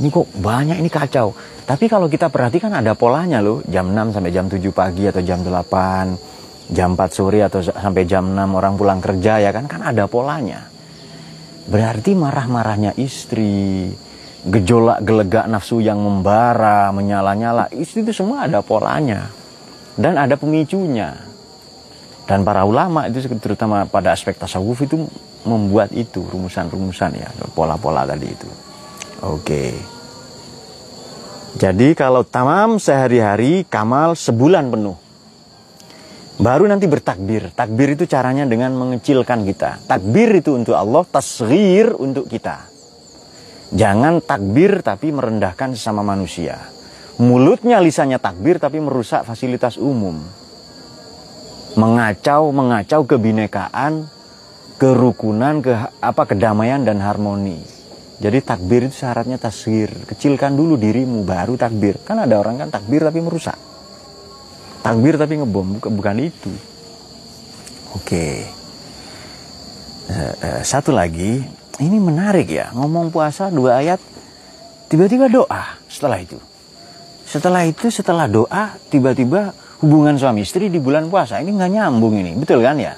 Ini kok banyak ini kacau. Tapi kalau kita perhatikan ada polanya loh. Jam 6 sampai jam 7 pagi atau jam 8. Jam 4 sore atau sampai jam 6 orang pulang kerja ya kan. Kan ada polanya. Berarti marah-marahnya istri, gejolak gelegak nafsu yang membara, menyala-nyala, itu, itu semua ada polanya. Dan ada pemicunya. Dan para ulama itu terutama pada aspek tasawuf itu membuat itu rumusan-rumusan ya, pola-pola tadi itu. Oke. Jadi kalau tamam sehari-hari, kamal sebulan penuh. Baru nanti bertakbir. Takbir itu caranya dengan mengecilkan kita. Takbir itu untuk Allah, tasghir untuk kita. Jangan takbir tapi merendahkan sesama manusia. Mulutnya lisannya takbir tapi merusak fasilitas umum. Mengacau, mengacau kebinekaan, kerukunan, ke apa kedamaian dan harmoni. Jadi takbir itu syaratnya tasgir. Kecilkan dulu dirimu baru takbir. Kan ada orang kan takbir tapi merusak. Takbir tapi ngebom, bukan, itu. Oke. Uh, uh, satu lagi, ini menarik ya ngomong puasa dua ayat tiba-tiba doa setelah itu. Setelah itu setelah doa tiba-tiba hubungan suami istri di bulan puasa. Ini nggak nyambung ini betul kan ya?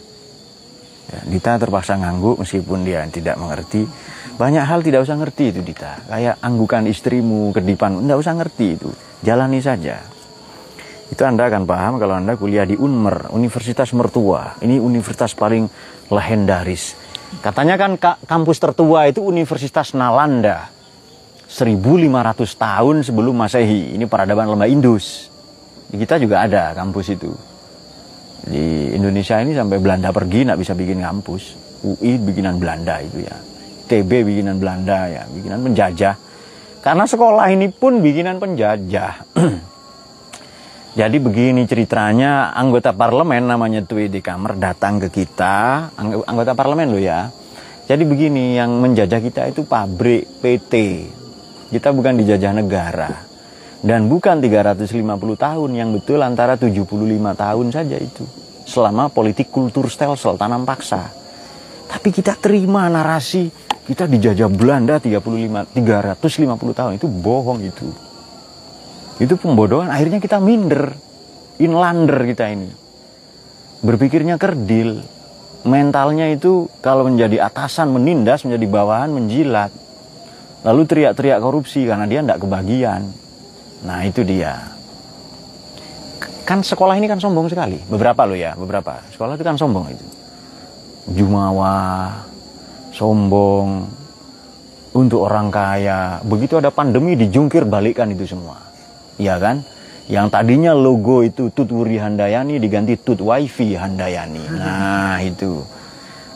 ya Dita terpaksa ngangguk meskipun dia tidak mengerti. Banyak hal tidak usah ngerti itu Dita. Kayak anggukan istrimu kedipan nggak usah ngerti itu. Jalani saja. Itu anda akan paham kalau anda kuliah di Unmer Universitas Mertua. Ini universitas paling legendaris Katanya kan kampus tertua itu Universitas Nalanda. 1500 tahun sebelum Masehi. Ini peradaban lembah Indus. Di kita juga ada kampus itu. Di Indonesia ini sampai Belanda pergi nggak bisa bikin kampus. UI bikinan Belanda itu ya. TB bikinan Belanda ya, bikinan penjajah. Karena sekolah ini pun bikinan penjajah. (clears throat) Jadi begini ceritanya anggota parlemen namanya Tweede Kamer datang ke kita, anggota parlemen lo ya. Jadi begini yang menjajah kita itu pabrik PT. Kita bukan dijajah negara. Dan bukan 350 tahun yang betul antara 75 tahun saja itu. Selama politik kultur stelsel tanam paksa. Tapi kita terima narasi kita dijajah Belanda 35 350 tahun itu bohong itu itu pembodohan akhirnya kita minder. Inlander kita ini. Berpikirnya kerdil. Mentalnya itu kalau menjadi atasan menindas menjadi bawahan menjilat. Lalu teriak-teriak korupsi karena dia tidak kebagian. Nah itu dia. Kan sekolah ini kan sombong sekali. Beberapa loh ya beberapa. Sekolah itu kan sombong itu. Jumawa sombong untuk orang kaya. Begitu ada pandemi dijungkir balikkan itu semua ya kan? Yang tadinya logo itu Tut Wuri Handayani diganti Tut Wifi Handayani. Nah, itu.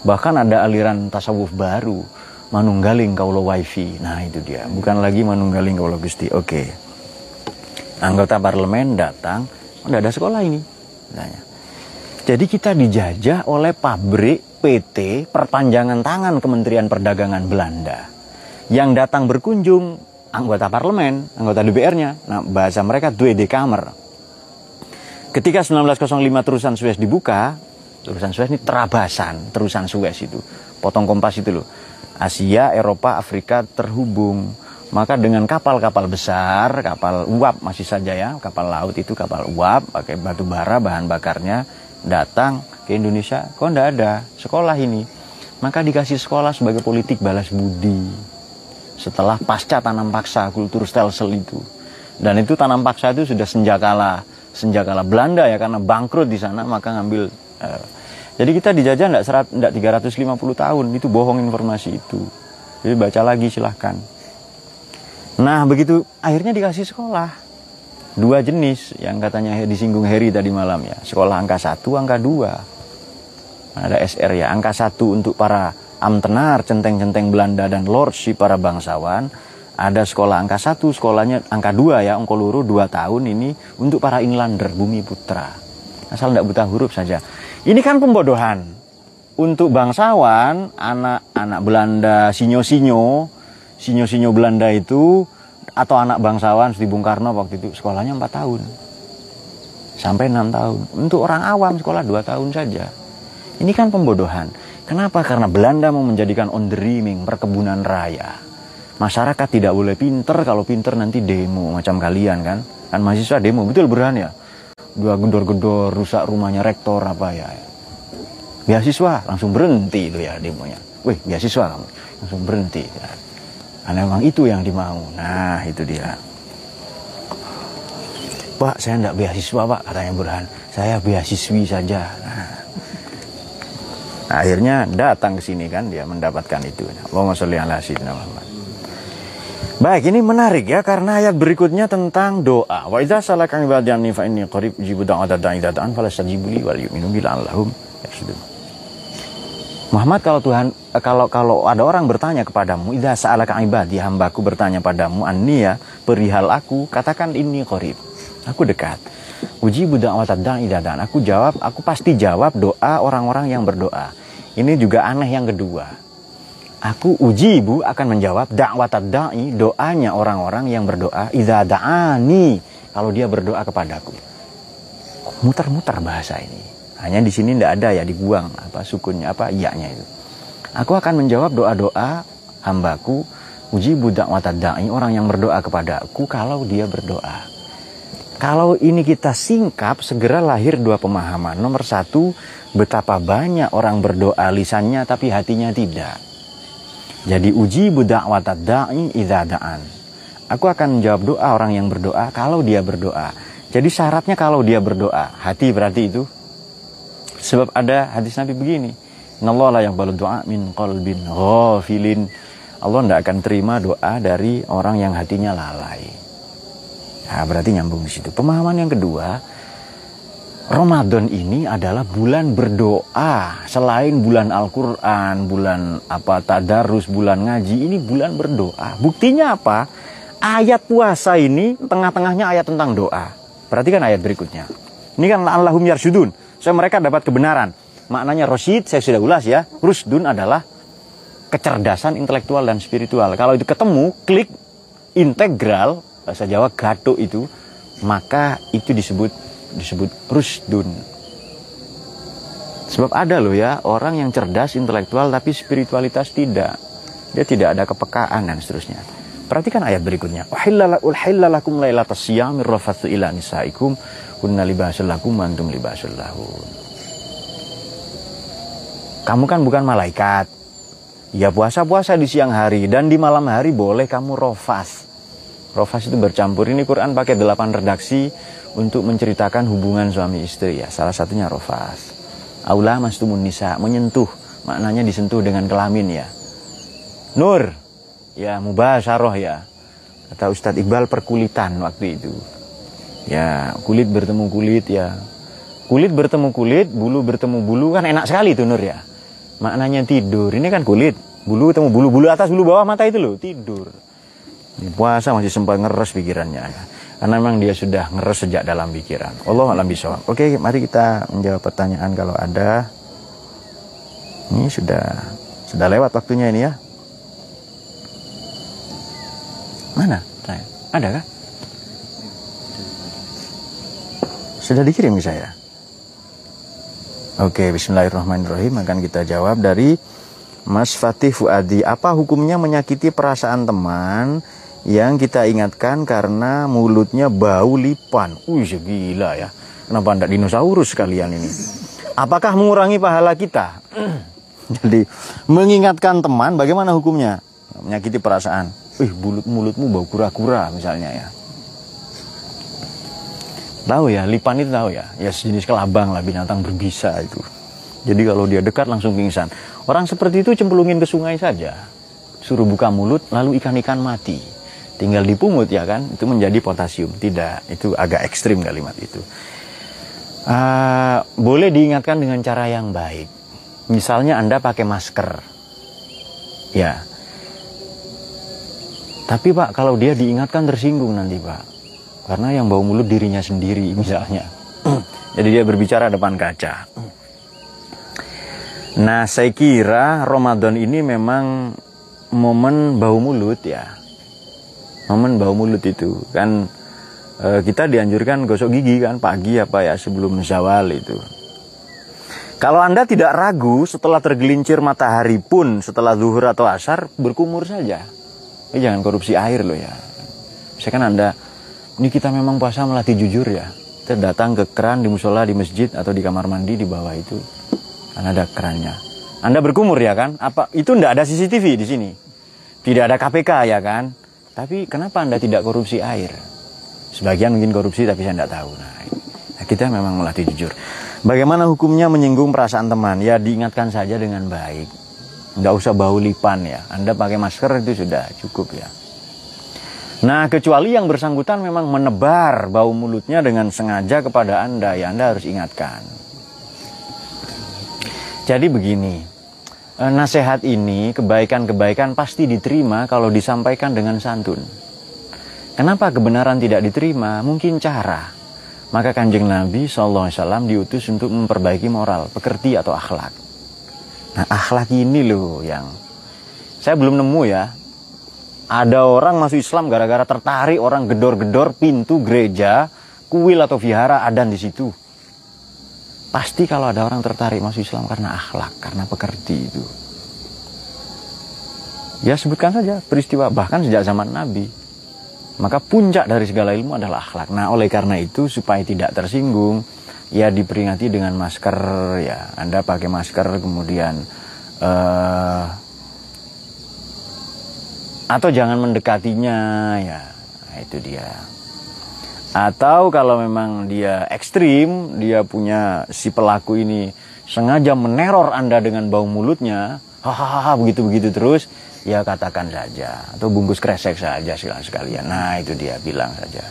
Bahkan ada aliran tasawuf baru, Manunggaling Kaulo Wifi. Nah, itu dia. Bukan lagi Manunggaling Kaulo Gusti. Oke. Anggota parlemen datang, udah ada sekolah ini. Nanya. Jadi kita dijajah oleh pabrik PT perpanjangan tangan Kementerian Perdagangan Belanda. Yang datang berkunjung anggota parlemen, anggota DPR-nya. Nah, bahasa mereka Tweede Kamer. Ketika 1905 terusan Suez dibuka, terusan Suez ini terabasan, terusan Suez itu. Potong kompas itu loh. Asia, Eropa, Afrika terhubung. Maka dengan kapal-kapal besar, kapal uap masih saja ya, kapal laut itu kapal uap, pakai batu bara bahan bakarnya, datang ke Indonesia, kok enggak ada sekolah ini. Maka dikasih sekolah sebagai politik balas budi setelah pasca tanam paksa kultur stelsel itu. Dan itu tanam paksa itu sudah senjakala senjakala Belanda ya karena bangkrut di sana maka ngambil uh, jadi kita dijajah enggak serat enggak 350 tahun itu bohong informasi itu. Jadi baca lagi silahkan. Nah begitu akhirnya dikasih sekolah dua jenis yang katanya disinggung Heri tadi malam ya sekolah angka satu angka dua ada SR ya angka satu untuk para Amtenar, centeng-centeng Belanda dan lordship para bangsawan. Ada sekolah angka satu, sekolahnya angka dua ya, angka luru dua tahun ini untuk para inlander, bumi putra. Asal tidak buta huruf saja. Ini kan pembodohan. untuk bangsawan, anak-anak Belanda, sinyo-sinyo, sinyo-sinyo Belanda itu atau anak bangsawan seperti Bung Karno waktu itu sekolahnya 4 tahun. Sampai 6 tahun. Untuk orang awam sekolah 2 tahun saja. Ini kan pembodohan. Kenapa? Karena Belanda mau menjadikan on dreaming perkebunan raya. Masyarakat tidak boleh pinter, kalau pinter nanti demo macam kalian kan. Kan mahasiswa demo, betul berani ya? Dua gedor-gedor, rusak rumahnya rektor apa ya. Beasiswa langsung berhenti itu ya demonya. Wih, beasiswa kamu langsung berhenti. Ya. Karena memang itu yang dimau. Nah, itu dia. Pak, saya tidak beasiswa, Pak, katanya Burhan. Saya beasiswi saja. Nah, akhirnya datang ke sini kan dia mendapatkan itu. Allahumma sholli ala sayyidina Muhammad. Baik, ini menarik ya karena ayat berikutnya tentang doa. Wa idza salaka ibadi anni fa inni qarib ujibu da'wata da'i da'an falastajibu li wal yu'minu bil allahum yaksudun. Muhammad kalau Tuhan kalau kalau ada orang bertanya kepadamu, idza sa'alaka ibadi hambaku bertanya padamu ya perihal aku, katakan ini qarib. Aku dekat. Uji budak watadang idadan. Aku jawab, aku pasti jawab doa orang-orang yang berdoa. Ini juga aneh yang kedua. Aku uji ibu akan menjawab dakwat da'i doanya orang-orang yang berdoa idza da'ani kalau dia berdoa kepadaku. Muter-muter bahasa ini. Hanya di sini tidak ada ya dibuang apa sukunnya apa iyanya itu. Aku akan menjawab doa-doa hambaku uji budak watadai orang yang berdoa kepadaku kalau dia berdoa. Kalau ini kita singkap segera lahir dua pemahaman. Nomor satu betapa banyak orang berdoa lisannya tapi hatinya tidak. Jadi uji budak watadai idadaan. Aku akan menjawab doa orang yang berdoa kalau dia berdoa. Jadi syaratnya kalau dia berdoa, hati berarti itu Sebab ada hadis Nabi begini. Allah la yaqbalu doa min qalbin ghafilin. Allah tidak akan terima doa dari orang yang hatinya lalai. Nah, berarti nyambung di situ. Pemahaman yang kedua, Ramadan ini adalah bulan berdoa. Selain bulan Al-Quran, bulan apa tadarus, bulan ngaji, ini bulan berdoa. Buktinya apa? Ayat puasa ini tengah-tengahnya ayat tentang doa. Perhatikan ayat berikutnya. Ini kan Allahum yarsudun. So mereka dapat kebenaran. Maknanya Rosid saya sudah ulas ya. Rusdun adalah kecerdasan intelektual dan spiritual. Kalau itu ketemu, klik integral bahasa Jawa gato itu, maka itu disebut disebut rusdun. Sebab ada loh ya orang yang cerdas intelektual tapi spiritualitas tidak. Dia tidak ada kepekaan dan seterusnya. Perhatikan ayat berikutnya. Uhillalakum lailatas siyamir rafathu ila nisaikum kunna libasul lakum antum libasul lahun. Kamu kan bukan malaikat. Ya puasa-puasa di siang hari dan di malam hari boleh kamu rofas. Rofas itu bercampur. Ini Quran pakai delapan redaksi untuk menceritakan hubungan suami istri ya. Salah satunya rofas. Aula mastumun nisa, menyentuh. Maknanya disentuh dengan kelamin ya. Nur, ya mubasaroh ya. Kata Ustadz Iqbal perkulitan waktu itu. Ya, kulit bertemu kulit ya. Kulit bertemu kulit, bulu bertemu bulu kan enak sekali tuh Nur ya. Maknanya tidur. Ini kan kulit, bulu ketemu bulu, bulu atas, bulu bawah mata itu loh, tidur. Puasa masih sempat ngeres pikirannya. Karena memang dia sudah ngeres sejak dalam pikiran. Allah alam bisawab. Oke, mari kita menjawab pertanyaan kalau ada. Ini sudah sudah lewat waktunya ini ya. Mana? Ada kah? Sudah dikirim ke saya? Oke, bismillahirrahmanirrahim akan kita jawab dari Mas Fatih Fuadi. Apa hukumnya menyakiti perasaan teman yang kita ingatkan karena mulutnya bau lipan? Wih, gila ya. Kenapa tidak dinosaurus kalian ini? Apakah mengurangi pahala kita? (clears throat) Jadi, mengingatkan teman bagaimana hukumnya? Menyakiti perasaan. Wih, mulut-mulutmu bau kura-kura misalnya ya. Tahu ya, lipan itu tahu ya. Ya sejenis kelabang lah, binatang berbisa itu. Jadi kalau dia dekat langsung pingsan. Orang seperti itu cemplungin ke sungai saja. Suruh buka mulut, lalu ikan-ikan mati. Tinggal dipungut ya kan, itu menjadi potasium. Tidak, itu agak ekstrim kalimat itu. Uh, boleh diingatkan dengan cara yang baik. Misalnya Anda pakai masker. Ya. Tapi Pak, kalau dia diingatkan tersinggung nanti Pak karena yang bau mulut dirinya sendiri (laughs) misalnya. Jadi dia berbicara depan kaca. Nah, saya kira Ramadan ini memang momen bau mulut ya. Momen bau mulut itu kan e, kita dianjurkan gosok gigi kan pagi apa ya sebelum zawal itu. Kalau Anda tidak ragu setelah tergelincir matahari pun setelah zuhur atau asar berkumur saja. Eh, jangan korupsi air loh ya. Misalkan Anda ini kita memang puasa melatih jujur ya. Kita datang ke keran di musola di masjid atau di kamar mandi di bawah itu kan ada kerannya. Anda berkumur ya kan? Apa itu tidak ada CCTV di sini? Tidak ada KPK ya kan? Tapi kenapa Anda tidak korupsi air? Sebagian mungkin korupsi tapi saya tidak tahu. Nah, nah, kita memang melatih jujur. Bagaimana hukumnya menyinggung perasaan teman? Ya diingatkan saja dengan baik. Tidak usah bau lipan ya. Anda pakai masker itu sudah cukup ya. Nah, kecuali yang bersangkutan memang menebar bau mulutnya dengan sengaja kepada Anda, ya Anda harus ingatkan. Jadi begini, nasihat ini, kebaikan-kebaikan pasti diterima kalau disampaikan dengan santun. Kenapa kebenaran tidak diterima? Mungkin cara. Maka kanjeng Nabi SAW diutus untuk memperbaiki moral, pekerti atau akhlak. Nah akhlak ini loh yang saya belum nemu ya. Ada orang masuk Islam gara-gara tertarik orang gedor-gedor pintu gereja, kuil atau vihara adan di situ. Pasti kalau ada orang tertarik masuk Islam karena akhlak, karena pekerti itu. Ya sebutkan saja peristiwa bahkan sejak zaman Nabi. Maka puncak dari segala ilmu adalah akhlak. Nah oleh karena itu supaya tidak tersinggung, ya diperingati dengan masker ya. Anda pakai masker kemudian uh, atau jangan mendekatinya ya. Nah, itu dia. Atau kalau memang dia ekstrim, dia punya si pelaku ini sengaja meneror Anda dengan bau mulutnya, hahaha begitu-begitu terus, ya katakan saja. Atau bungkus kresek saja silang sekalian. Nah itu dia bilang saja.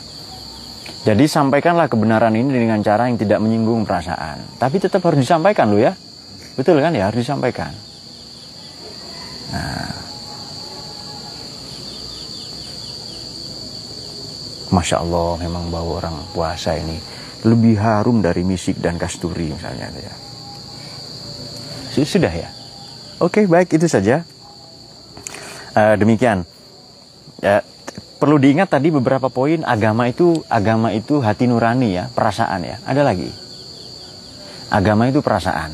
Jadi sampaikanlah kebenaran ini dengan cara yang tidak menyinggung perasaan. Tapi tetap harus disampaikan loh ya. Betul kan ya harus disampaikan. Nah, Masya Allah memang bawa orang puasa ini lebih harum dari misik dan kasturi misalnya ya. Sudah ya. Oke baik itu saja. Uh, demikian. Ya, perlu diingat tadi beberapa poin agama itu agama itu hati nurani ya perasaan ya. Ada lagi. Agama itu perasaan.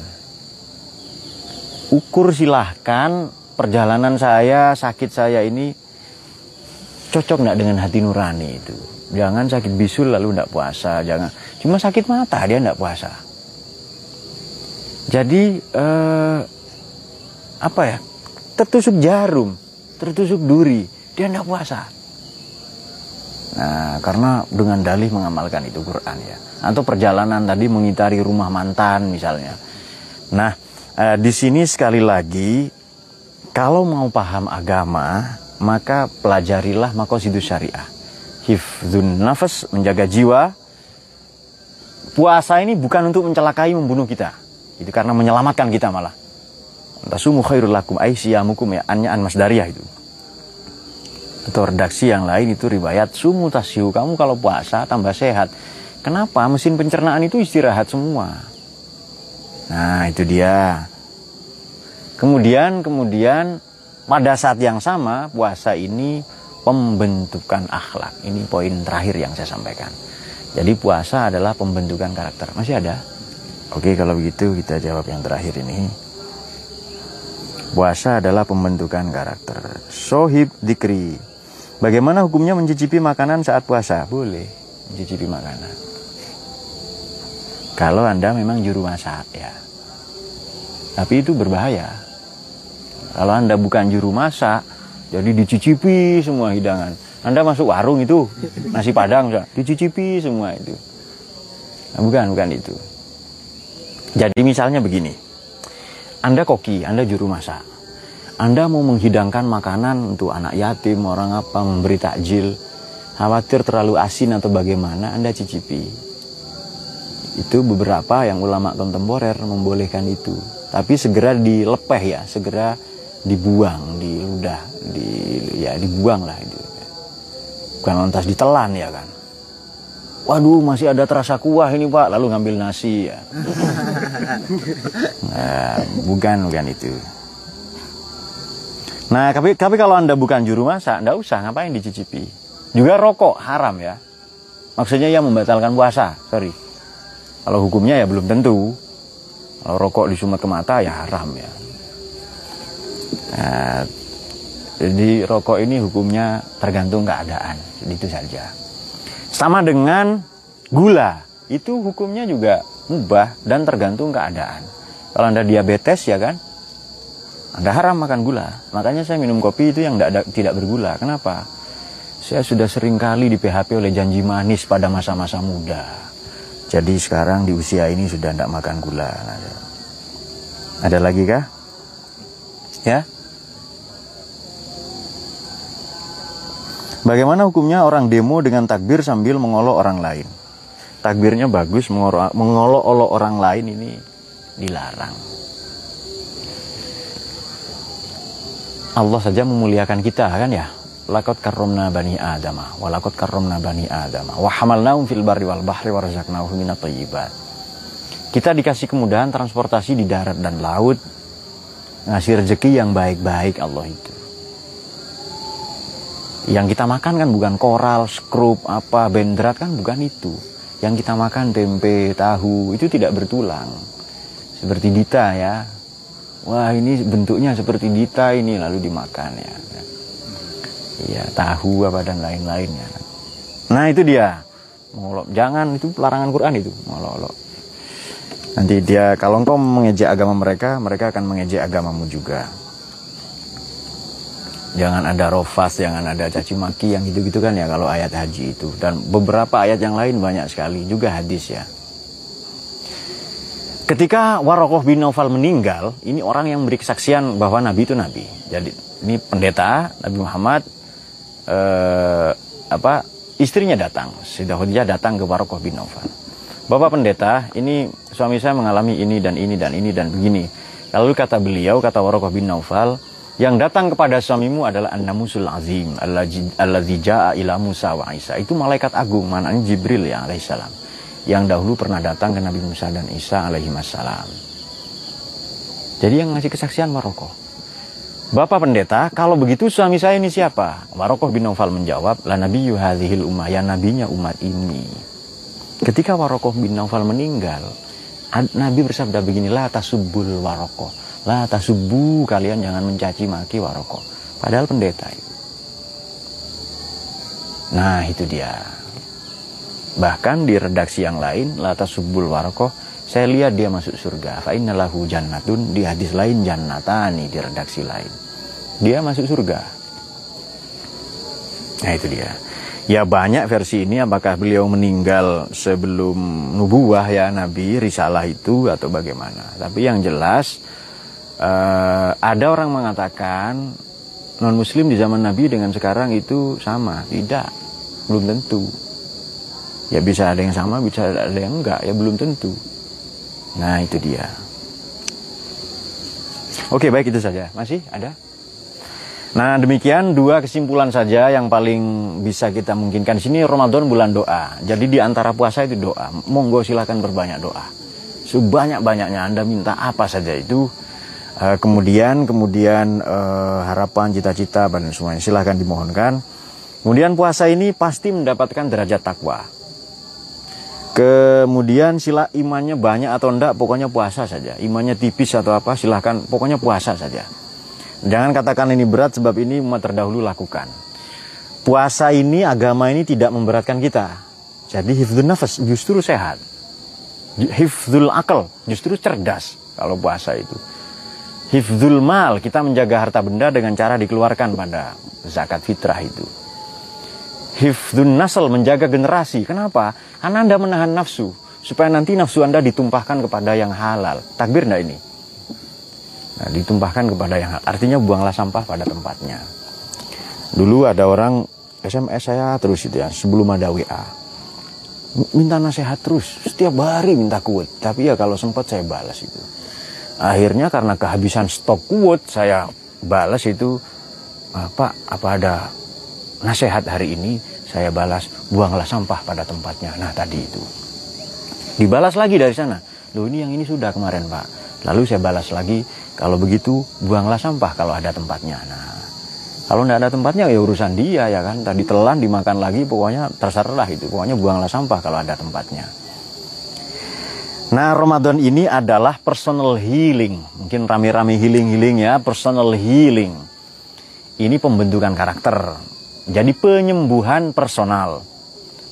Ukur silahkan perjalanan saya sakit saya ini cocok nggak dengan hati nurani itu? Jangan sakit bisul lalu nggak puasa jangan. Cuma sakit mata dia nggak puasa. Jadi eh, apa ya? Tertusuk jarum tertusuk duri dia nggak puasa. Nah karena dengan dalih mengamalkan itu Quran ya. Atau perjalanan tadi mengitari rumah mantan misalnya. Nah eh, di sini sekali lagi kalau mau paham agama maka pelajarilah makosidus syariah. Hifzun nafas, menjaga jiwa. Puasa ini bukan untuk mencelakai, membunuh kita. Itu karena menyelamatkan kita malah. Tasumu khairul lakum aisyamukum ya, anyaan Mas Daria itu. Atau redaksi yang lain itu riwayat sumu tasyu. Kamu kalau puasa tambah sehat. Kenapa? Mesin pencernaan itu istirahat semua. Nah, itu dia. Kemudian, kemudian pada saat yang sama, puasa ini pembentukan akhlak. Ini poin terakhir yang saya sampaikan. Jadi puasa adalah pembentukan karakter. Masih ada? Oke, kalau begitu kita jawab yang terakhir ini. Puasa adalah pembentukan karakter. Sohib dikri. Bagaimana hukumnya mencicipi makanan saat puasa? Boleh mencicipi makanan. Kalau Anda memang juru masak ya. Tapi itu berbahaya kalau Anda bukan juru masak, jadi dicicipi semua hidangan. Anda masuk warung itu, nasi padang, dicicipi semua itu. Nah, bukan, bukan itu. Jadi misalnya begini, Anda koki, Anda juru masak. Anda mau menghidangkan makanan untuk anak yatim, orang apa, memberi takjil. Khawatir terlalu asin atau bagaimana, Anda cicipi. Itu beberapa yang ulama kontemporer membolehkan itu. Tapi segera dilepeh ya, segera dibuang, di udah di ya dibuang lah itu. Bukan lantas ditelan ya kan. waduh masih ada terasa kuah ini pak. Lalu ngambil nasi ya. (laughs) Nah, bukan bukan itu. Nah tapi tapi kalau anda bukan juru masak anda usah. Ngapain dicicipi? Juga rokok haram ya. Maksudnya ya membatalkan puasa sorry. Kalau hukumnya ya belum tentu. Kalau rokok disumet ke mata ya haram ya nah, jadi rokok ini hukumnya tergantung keadaan. Itu saja. Sama dengan gula. Itu hukumnya juga mubah dan tergantung keadaan. Kalau anda diabetes ya kan? Anda haram makan gula. Makanya saya minum kopi itu yang tidak bergula. Kenapa? Saya sudah sering kali di PHP oleh janji manis pada masa-masa muda. Jadi sekarang di usia ini sudah tidak makan gula. Ada lagi kah? Ya? Bagaimana hukumnya orang demo dengan takbir sambil mengolok orang lain? Takbirnya bagus, mengolok-olok orang lain ini dilarang. Allah saja memuliakan kita kan ya? lakot karomna bani adama walakot karomna bani adama wa hamalnaum fil barri wal bahri wa razaqnahum minat kita dikasih kemudahan transportasi di darat dan laut ngasih rezeki yang baik-baik Allah itu. Yang kita makan kan bukan koral, skrup, apa, bendrat kan bukan itu. Yang kita makan tempe, tahu itu tidak bertulang. Seperti dita ya. Wah ini bentuknya seperti dita ini lalu dimakan ya. Ya tahu apa dan lain-lainnya nah itu dia. Mengolok jangan itu larangan Quran itu mengolok nanti dia kalau engkau mengejek agama mereka mereka akan mengejek agamamu juga jangan ada rofas jangan ada caci maki yang gitu-gitu kan ya kalau ayat haji itu dan beberapa ayat yang lain banyak sekali juga hadis ya Ketika Warokoh bin Naufal meninggal, ini orang yang beri kesaksian bahwa Nabi itu Nabi. Jadi ini pendeta Nabi Muhammad eh, apa istrinya datang, Sayyidah Khadijah datang ke Warokoh bin Naufal. Bapak pendeta, ini suami saya mengalami ini dan ini dan ini dan begini. Lalu kata beliau, kata Warokoh bin Naufal, yang datang kepada suamimu adalah An-Namusul Azim, alladzi ja'a ila Musa wa Isa. Itu malaikat agung, maknanya Jibril ya alaihissalam. Yang dahulu pernah datang ke Nabi Musa dan Isa alaihi Jadi yang ngasih kesaksian Warokoh. Bapak pendeta, kalau begitu suami saya ini siapa? Warokoh bin Naufal menjawab, La Nabi yuhadhil ummah, ya nabinya umat ini. Ketika Warokoh bin Naufal meninggal, Nabi bersabda begini, La tasubbul Warokoh. La tasubbu, kalian jangan mencaci maki Warokoh. Padahal pendeta itu. Nah itu dia. Bahkan di redaksi yang lain, La tasubbul Warokoh, saya lihat dia masuk surga. Fa'innalahu jannatun, di hadis lain jannatani di redaksi lain dia masuk surga. Nah itu dia. Ya banyak versi ini apakah beliau meninggal sebelum nubuah ya Nabi risalah itu atau bagaimana. Tapi yang jelas uh, ada orang mengatakan non muslim di zaman Nabi dengan sekarang itu sama. Tidak. Belum tentu. Ya bisa ada yang sama, bisa ada yang enggak, ya belum tentu. Nah itu dia. Oke baik itu saja. Masih ada? Nah demikian dua kesimpulan saja yang paling bisa kita mungkinkan. Di sini Ramadan bulan doa. Jadi di antara puasa itu doa. Monggo silahkan berbanyak doa. Sebanyak-banyaknya Anda minta apa saja itu. Uh, kemudian kemudian uh, harapan, cita-cita dan semuanya silahkan dimohonkan. Kemudian puasa ini pasti mendapatkan derajat takwa. Kemudian sila imannya banyak atau enggak, pokoknya puasa saja. Imannya tipis atau apa, silahkan, pokoknya puasa saja. Jangan katakan ini berat sebab ini umat terdahulu lakukan. Puasa ini, agama ini tidak memberatkan kita. Jadi hifdzul nafas justru sehat. Hifdzul akal justru cerdas kalau puasa itu. Hifdzul mal, kita menjaga harta benda dengan cara dikeluarkan pada zakat fitrah itu. Hifdzul nasl, menjaga generasi. Kenapa? Karena Anda menahan nafsu. Supaya nanti nafsu Anda ditumpahkan kepada yang halal. Takbir enggak ini? Nah, ditumpahkan kepada yang artinya buanglah sampah pada tempatnya. Dulu ada orang SMS saya terus itu ya sebelum ada WA. Minta nasihat terus, setiap hari minta kuat. Tapi ya kalau sempat saya balas itu. Akhirnya karena kehabisan stok kuat saya balas itu apa apa ada nasihat hari ini Saya balas, buanglah sampah pada tempatnya. Nah tadi itu. Dibalas lagi dari sana. Loh ini yang ini sudah kemarin Pak. Lalu saya balas lagi, kalau begitu buanglah sampah kalau ada tempatnya. Nah, kalau tidak ada tempatnya ya urusan dia ya kan. Tadi telan dimakan lagi pokoknya terserah itu. Pokoknya buanglah sampah kalau ada tempatnya. Nah Ramadan ini adalah personal healing. Mungkin rame-rame healing-healing ya, personal healing. Ini pembentukan karakter. Jadi penyembuhan personal.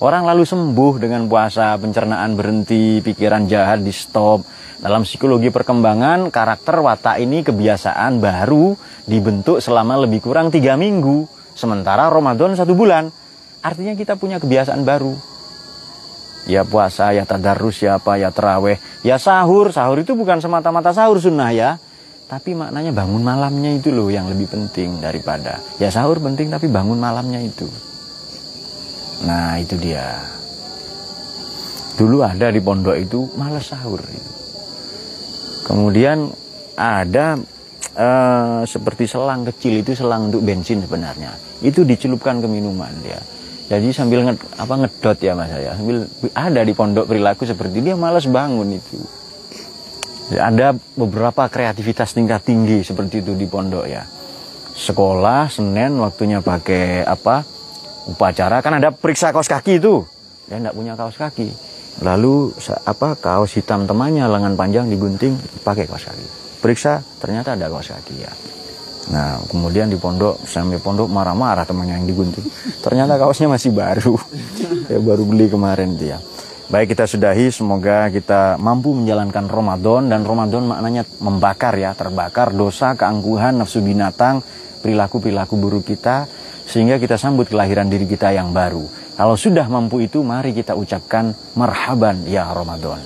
Orang lalu sembuh dengan puasa, pencernaan berhenti, pikiran jahat di stop. Dalam psikologi perkembangan, karakter watak ini kebiasaan baru dibentuk selama lebih kurang tiga minggu. Sementara Ramadan satu bulan. Artinya kita punya kebiasaan baru. Ya puasa, ya tadarus, ya apa, ya terawih, ya sahur. Sahur itu bukan semata-mata sahur sunnah ya. Tapi maknanya bangun malamnya itu loh yang lebih penting daripada. Ya sahur penting tapi bangun malamnya itu. Nah itu dia. Dulu ada di pondok itu malas sahur. Kemudian ada uh, seperti selang kecil itu selang untuk bensin sebenarnya. Itu dicelupkan ke minuman dia. Jadi sambil nge, apa ngedot ya mas saya, sambil ada di pondok perilaku seperti dia malas bangun itu. Ada beberapa kreativitas tingkat tinggi seperti itu di pondok ya. Sekolah Senin waktunya pakai apa upacara kan ada periksa kaos kaki itu. Dia tidak punya kaos kaki. Lalu apa kaos hitam temannya lengan panjang digunting pakai kaos kaki. Periksa ternyata ada kaos kaki ya. Nah, kemudian di pondok, sampai pondok marah-marah temannya yang digunting. Ternyata kaosnya masih baru. (laughs) ya baru beli kemarin dia. Baik kita sudahi, semoga kita mampu menjalankan Ramadan dan Ramadan maknanya membakar ya, terbakar dosa, keangkuhan, nafsu binatang, perilaku-perilaku buruk kita sehingga kita sambut kelahiran diri kita yang baru. Kalau sudah mampu itu, mari kita ucapkan marhaban ya Ramadan.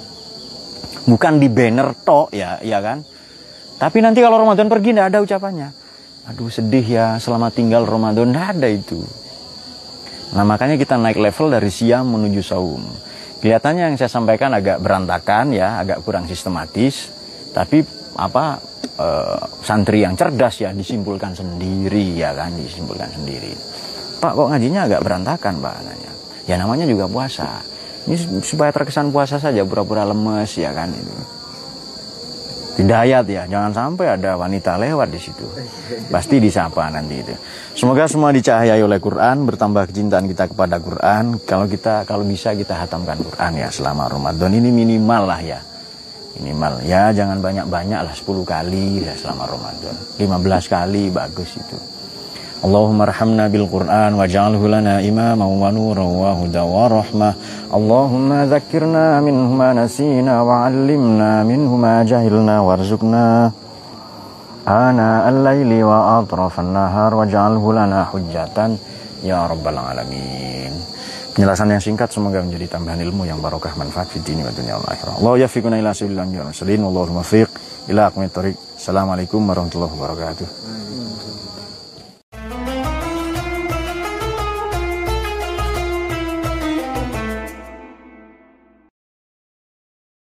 Bukan di banner tok ya, ya kan? Tapi nanti kalau Ramadan pergi tidak ada ucapannya. Aduh sedih ya selama tinggal Ramadan. Tidak ada itu. Nah makanya kita naik level dari siam menuju saum. Kelihatannya yang saya sampaikan agak berantakan ya agak kurang sistematis. Tapi apa e, santri yang cerdas ya disimpulkan sendiri ya kan? Disimpulkan sendiri Pak kok ngajinya agak berantakan Pak nanya ya namanya juga puasa ini supaya terkesan puasa saja pura-pura lemes ya kan itu Hidayat ya, jangan sampai ada wanita lewat di situ. Pasti disapa nanti itu. Semoga semua dicahayai oleh Quran, bertambah kecintaan kita kepada Quran. Kalau kita kalau bisa kita hatamkan Quran ya selama Ramadan ini minimal lah ya. Minimal ya jangan banyak-banyak lah 10 kali ya selama Ramadan. 15 kali bagus itu. اللهم ارحمنا بالقرآن واجعله لنا إماما ونورا وهدى ورحمة اللهم ذكرنا منه ما نسينا وعلمنا منه ما جهلنا وارزقنا آناء الليل وأطراف النهار واجعله لنا حجة يا رب العالمين Penjelasan yang singkat semoga menjadi tambahan ilmu yang barokah manfaat fi dini wa dunia wal akhirah. Allah yafiquna ila sabilil anbiya wal mursalin wallahu muwaffiq ila aqwamit thoriq. Assalamualaikum warahmatullahi wabarakatuh.